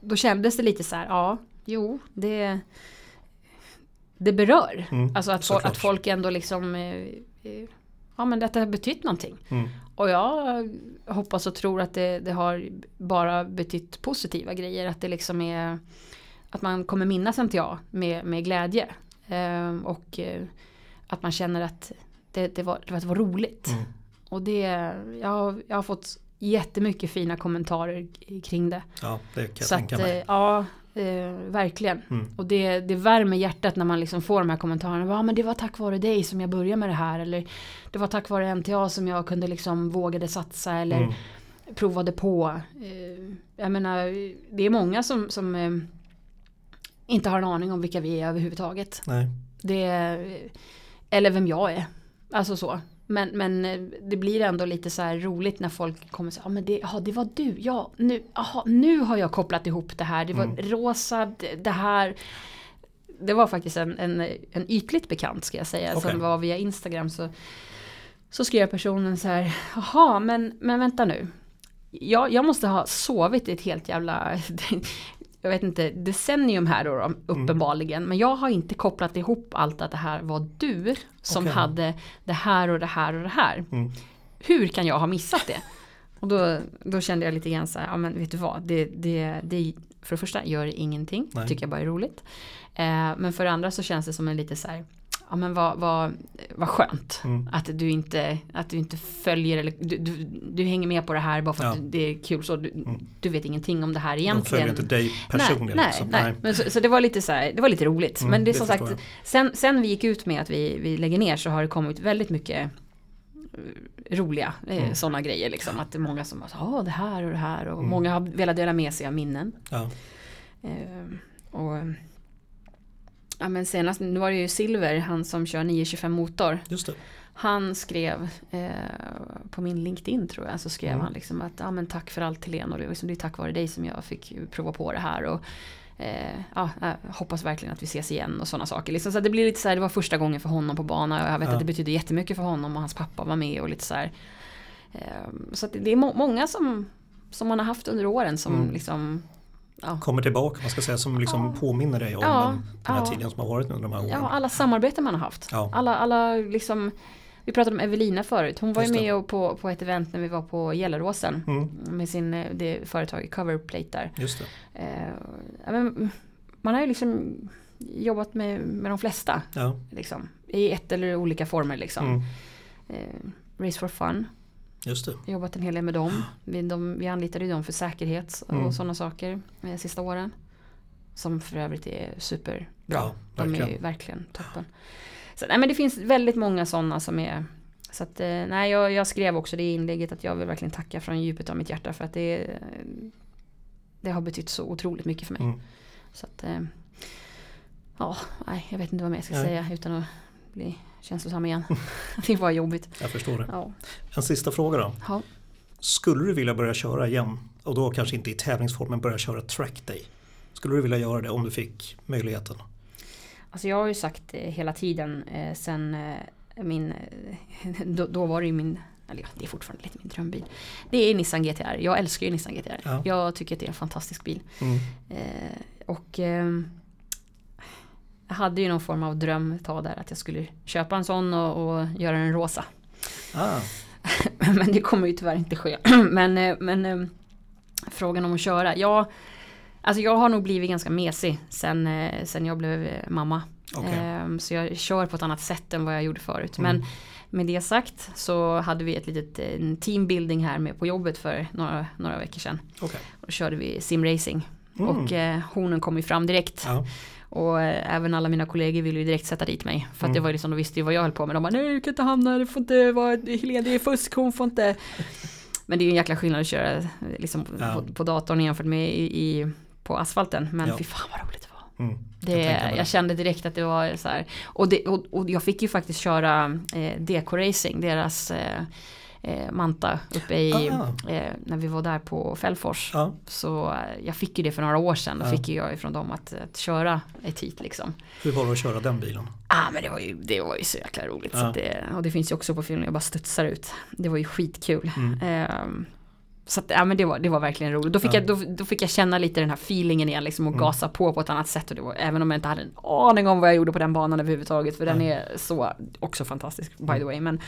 då kändes det lite så här, ja, jo, det det berör. Mm, Alltså att, fo- såklart. att folk ändå liksom eh, eh, Ja men detta har betytt någonting. Mm. Och jag hoppas och tror att det, det har bara betytt positiva grejer. Att det liksom är Att man kommer minnas NTA med, med glädje. Eh, och eh, att man känner att det, det, var, det var- det var roligt. Mm. Och det, jag, har- jag har fått jättemycket fina kommentarer kring det. Ja, det kan jag Så tänka att, mig. eh, ja, eh, verkligen. Mm. Och det, det värmer hjärtat när man liksom får de här kommentarerna. Ja men det var tack vare dig som jag började med det här. Eller det var tack vare NTA som jag kunde liksom vågade satsa. Eller Mm. provade på. Eh, jag menar, det är många som, som eh, inte har en aning om vilka vi är överhuvudtaget. Nej. Det, eller vem jag är. Alltså så. Men, men eh, det blir ändå lite så här roligt när folk kommer och säger, ja men det, aha, det var du, ja nu, aha, nu har jag kopplat ihop det här, det var Mm. rosa, det, det här. Det var faktiskt en, en, en ytligt bekant ska jag säga, Okej. som var via Instagram. Så, så skrev personen så här, jaha men, men vänta nu. Jag, jag måste ha sovit i ett helt jävla, jag vet inte, decennium här då, Mm. då uppenbarligen. Men jag har inte kopplat ihop allt att det här var du som Okej. hade det här och det här och det här. Mm. Hur kan jag ha missat det? Och då, då kände jag lite grann så här, ja men vet du vad, det, det, det, för det första gör det ingenting, Nej. tycker jag bara är roligt. Eh, men för det andra så känns det som en lite så här, ja men vad, vad, vad skönt. Mm. Att du inte, att du inte följer eller du, du, du hänger med på det här bara för att Ja. det är kul så. Du, du vet ingenting om det här De egentligen. följer inte dig personligen. Nej, liksom. nej, nej. Men så, så det var lite så här, det var lite roligt. Mm, men det är det som förstår sagt, sen, sen vi gick ut med att vi, vi lägger ner så har det kommit väldigt mycket eh, roliga eh, Mm. sådana grejer liksom. Att det är många som har ja det här och det här och Mm. många har velat dela med sig av minnen. Ja. Eh, och Ja men senast, nu var det ju Silver, han som kör 925 motor. Just det. Han skrev eh, på min LinkedIn tror jag, så skrev Mm. han liksom att ja, men tack för allt Helene och det, liksom, det är tack vare dig som jag fick prova på det här. Och, eh, ja, jag hoppas verkligen att vi ses igen och sådana saker. Liksom, så det blir lite så här, det var första gången för honom på bana och jag vet Ja. att det betyder jättemycket för honom och hans pappa var med och lite så här. Eh, så det är må- många som, som man har haft under åren som Mm. liksom ja, Kommer tillbaka, man ska säga, som liksom Ja. påminner dig om Ja, den, den här tiden som har varit under de här åren. Ja, alla samarbeten man har haft. Alla, alla liksom, vi pratade om Evelina förut. Hon var ju Just det. med och på, på ett event när vi var på Gelleråsen. Mm, Med sin, eh, det företaget Coverplate där. just. Eh, men, man har ju liksom jobbat med, med de flesta. Liksom, I ett eller olika former liksom. Mm, Eh, Race for Fun. Just det. Jobbat en hel del med dem. Vi, de, vi anlitade ju dem för säkerhet och Mm. sådana saker eh, sista åren. Som för övrigt är superbra. Ja, de är ju verkligen. toppen. Så, nej, men det finns väldigt många sådana som är så att, eh, nej, jag, jag skrev också det inlägget att jag vill verkligen tacka från djupet av mitt hjärta för att det, det har betytt så otroligt mycket för mig. Mm. Så att, eh, ja, nej, jag vet inte vad mer jag ska Nej. säga utan att bli känslosam igen. det var jobbigt. Jag förstår det. Ja. En sista fråga då. Ja. Skulle du vilja börja köra igen? Och då kanske inte i tävlingsform men börja köra track day? Skulle du vilja göra det om du fick möjligheten? Alltså jag har ju sagt eh, hela tiden eh, sen eh, min, eh, då, då var det ju min, eller ja, det är fortfarande lite min drömbil. Det är Nissan GTR, jag älskar ju Nissan GTR. Ja. Jag tycker att det är en fantastisk bil. Mm. Eh, och eh, jag hade ju någon form av dröm ett tag där att jag skulle köpa en sån och, och göra den rosa. Ah, men det kommer ju tyvärr inte ske. men eh, men eh, frågan om att köra, ja, alltså jag har nog blivit ganska mesig sen, eh, sen jag blev mamma. okej. Ehm, Så jag kör på ett annat sätt än vad jag gjorde förut. Mm. Men med det sagt så hade vi ett litet teambuilding här med på jobbet för några, några veckor sedan. Okej. Och då körde vi simracing. Mm. Och eh, honen kom ju fram direkt. Ja. Och eh, även alla mina kollegor ville ju direkt sätta dit mig. För att Mm. det var ju liksom, de visste ju vad jag höll på med. De bara nej du kan inte hamna, det får inte vara, Helene det är fusk, hon får inte. Men det är ju en jäkla skillnad att köra liksom, Ja. på, på datorn jämfört med i, i, på asfalten. Men Ja. fy fan vad roligt det var. Mm. Det, Jag jag, kände direkt att det var så här. Och, det, och, och jag fick ju faktiskt köra eh, DK Racing, deras eh, Manta uppe i, eh, när vi var där på Fällfors. Så eh, jag fick ju det för några år sedan. Då fick ju jag ifrån dem att, att köra ett hit liksom. hur var det att köra den bilen? Ah, men det var ju, det var ju så jäkla roligt. Så det, och det finns ju också på filmen, jag bara studsar ut. Det var ju skitkul. Mm. Ehm, så att, ja, men det, var, det var verkligen roligt. Då fick, Ja. jag, då, då fick jag känna lite den här feelingen igen liksom, och Mm. gasa på på ett annat sätt. Och det var, även om jag inte hade en aning om vad jag gjorde på den banan överhuvudtaget. För den Nej. är så, också fantastisk by the Mm. way. Men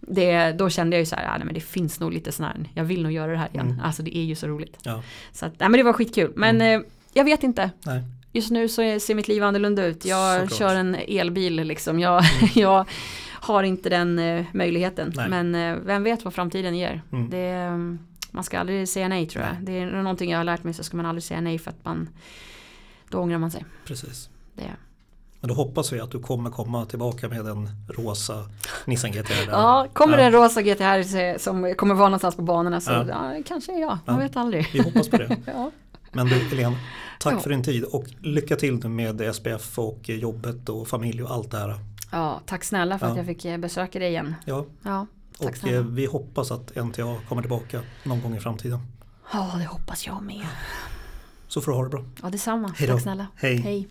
det, då kände jag ju så här, ja, nej, men det finns nog lite sån här, jag vill nog göra det här igen. Mm. Alltså det är ju så roligt. Ja, Så att, nej, men det var skitkul. Men eh, jag vet inte. nej. Just nu så ser mitt liv annorlunda ut. Jag Såklart. kör en elbil liksom. Jag, jag har inte den eh, möjligheten. Nej. Men eh, vem vet vad framtiden ger. Mm. Det, eh, man ska aldrig säga nej tror jag. Det är någonting jag har lärt mig så ska man aldrig säga nej för att man då ångrar man sig. Precis. Det. Men då hoppas vi att du kommer komma tillbaka med en rosa Nissan GTR. Ja, kommer det Ja. en rosa GTR se- som kommer vara någonstans på banorna så Ja. ja. kanske jag. Man vet aldrig. Vi hoppas på det. Men du Helene, tack för din tid och lycka till med SPF och jobbet och familj och allt det här. ja, tack snälla för att jag fick eh, besöka dig igen. Ja, Ja, och snälla. eh, vi hoppas att NTA kommer tillbaka någon gång i framtiden. Ja, det hoppas jag med. Så får du ha det bra. Ja, detsamma. Hej då. Tack snälla. Hej. Hej.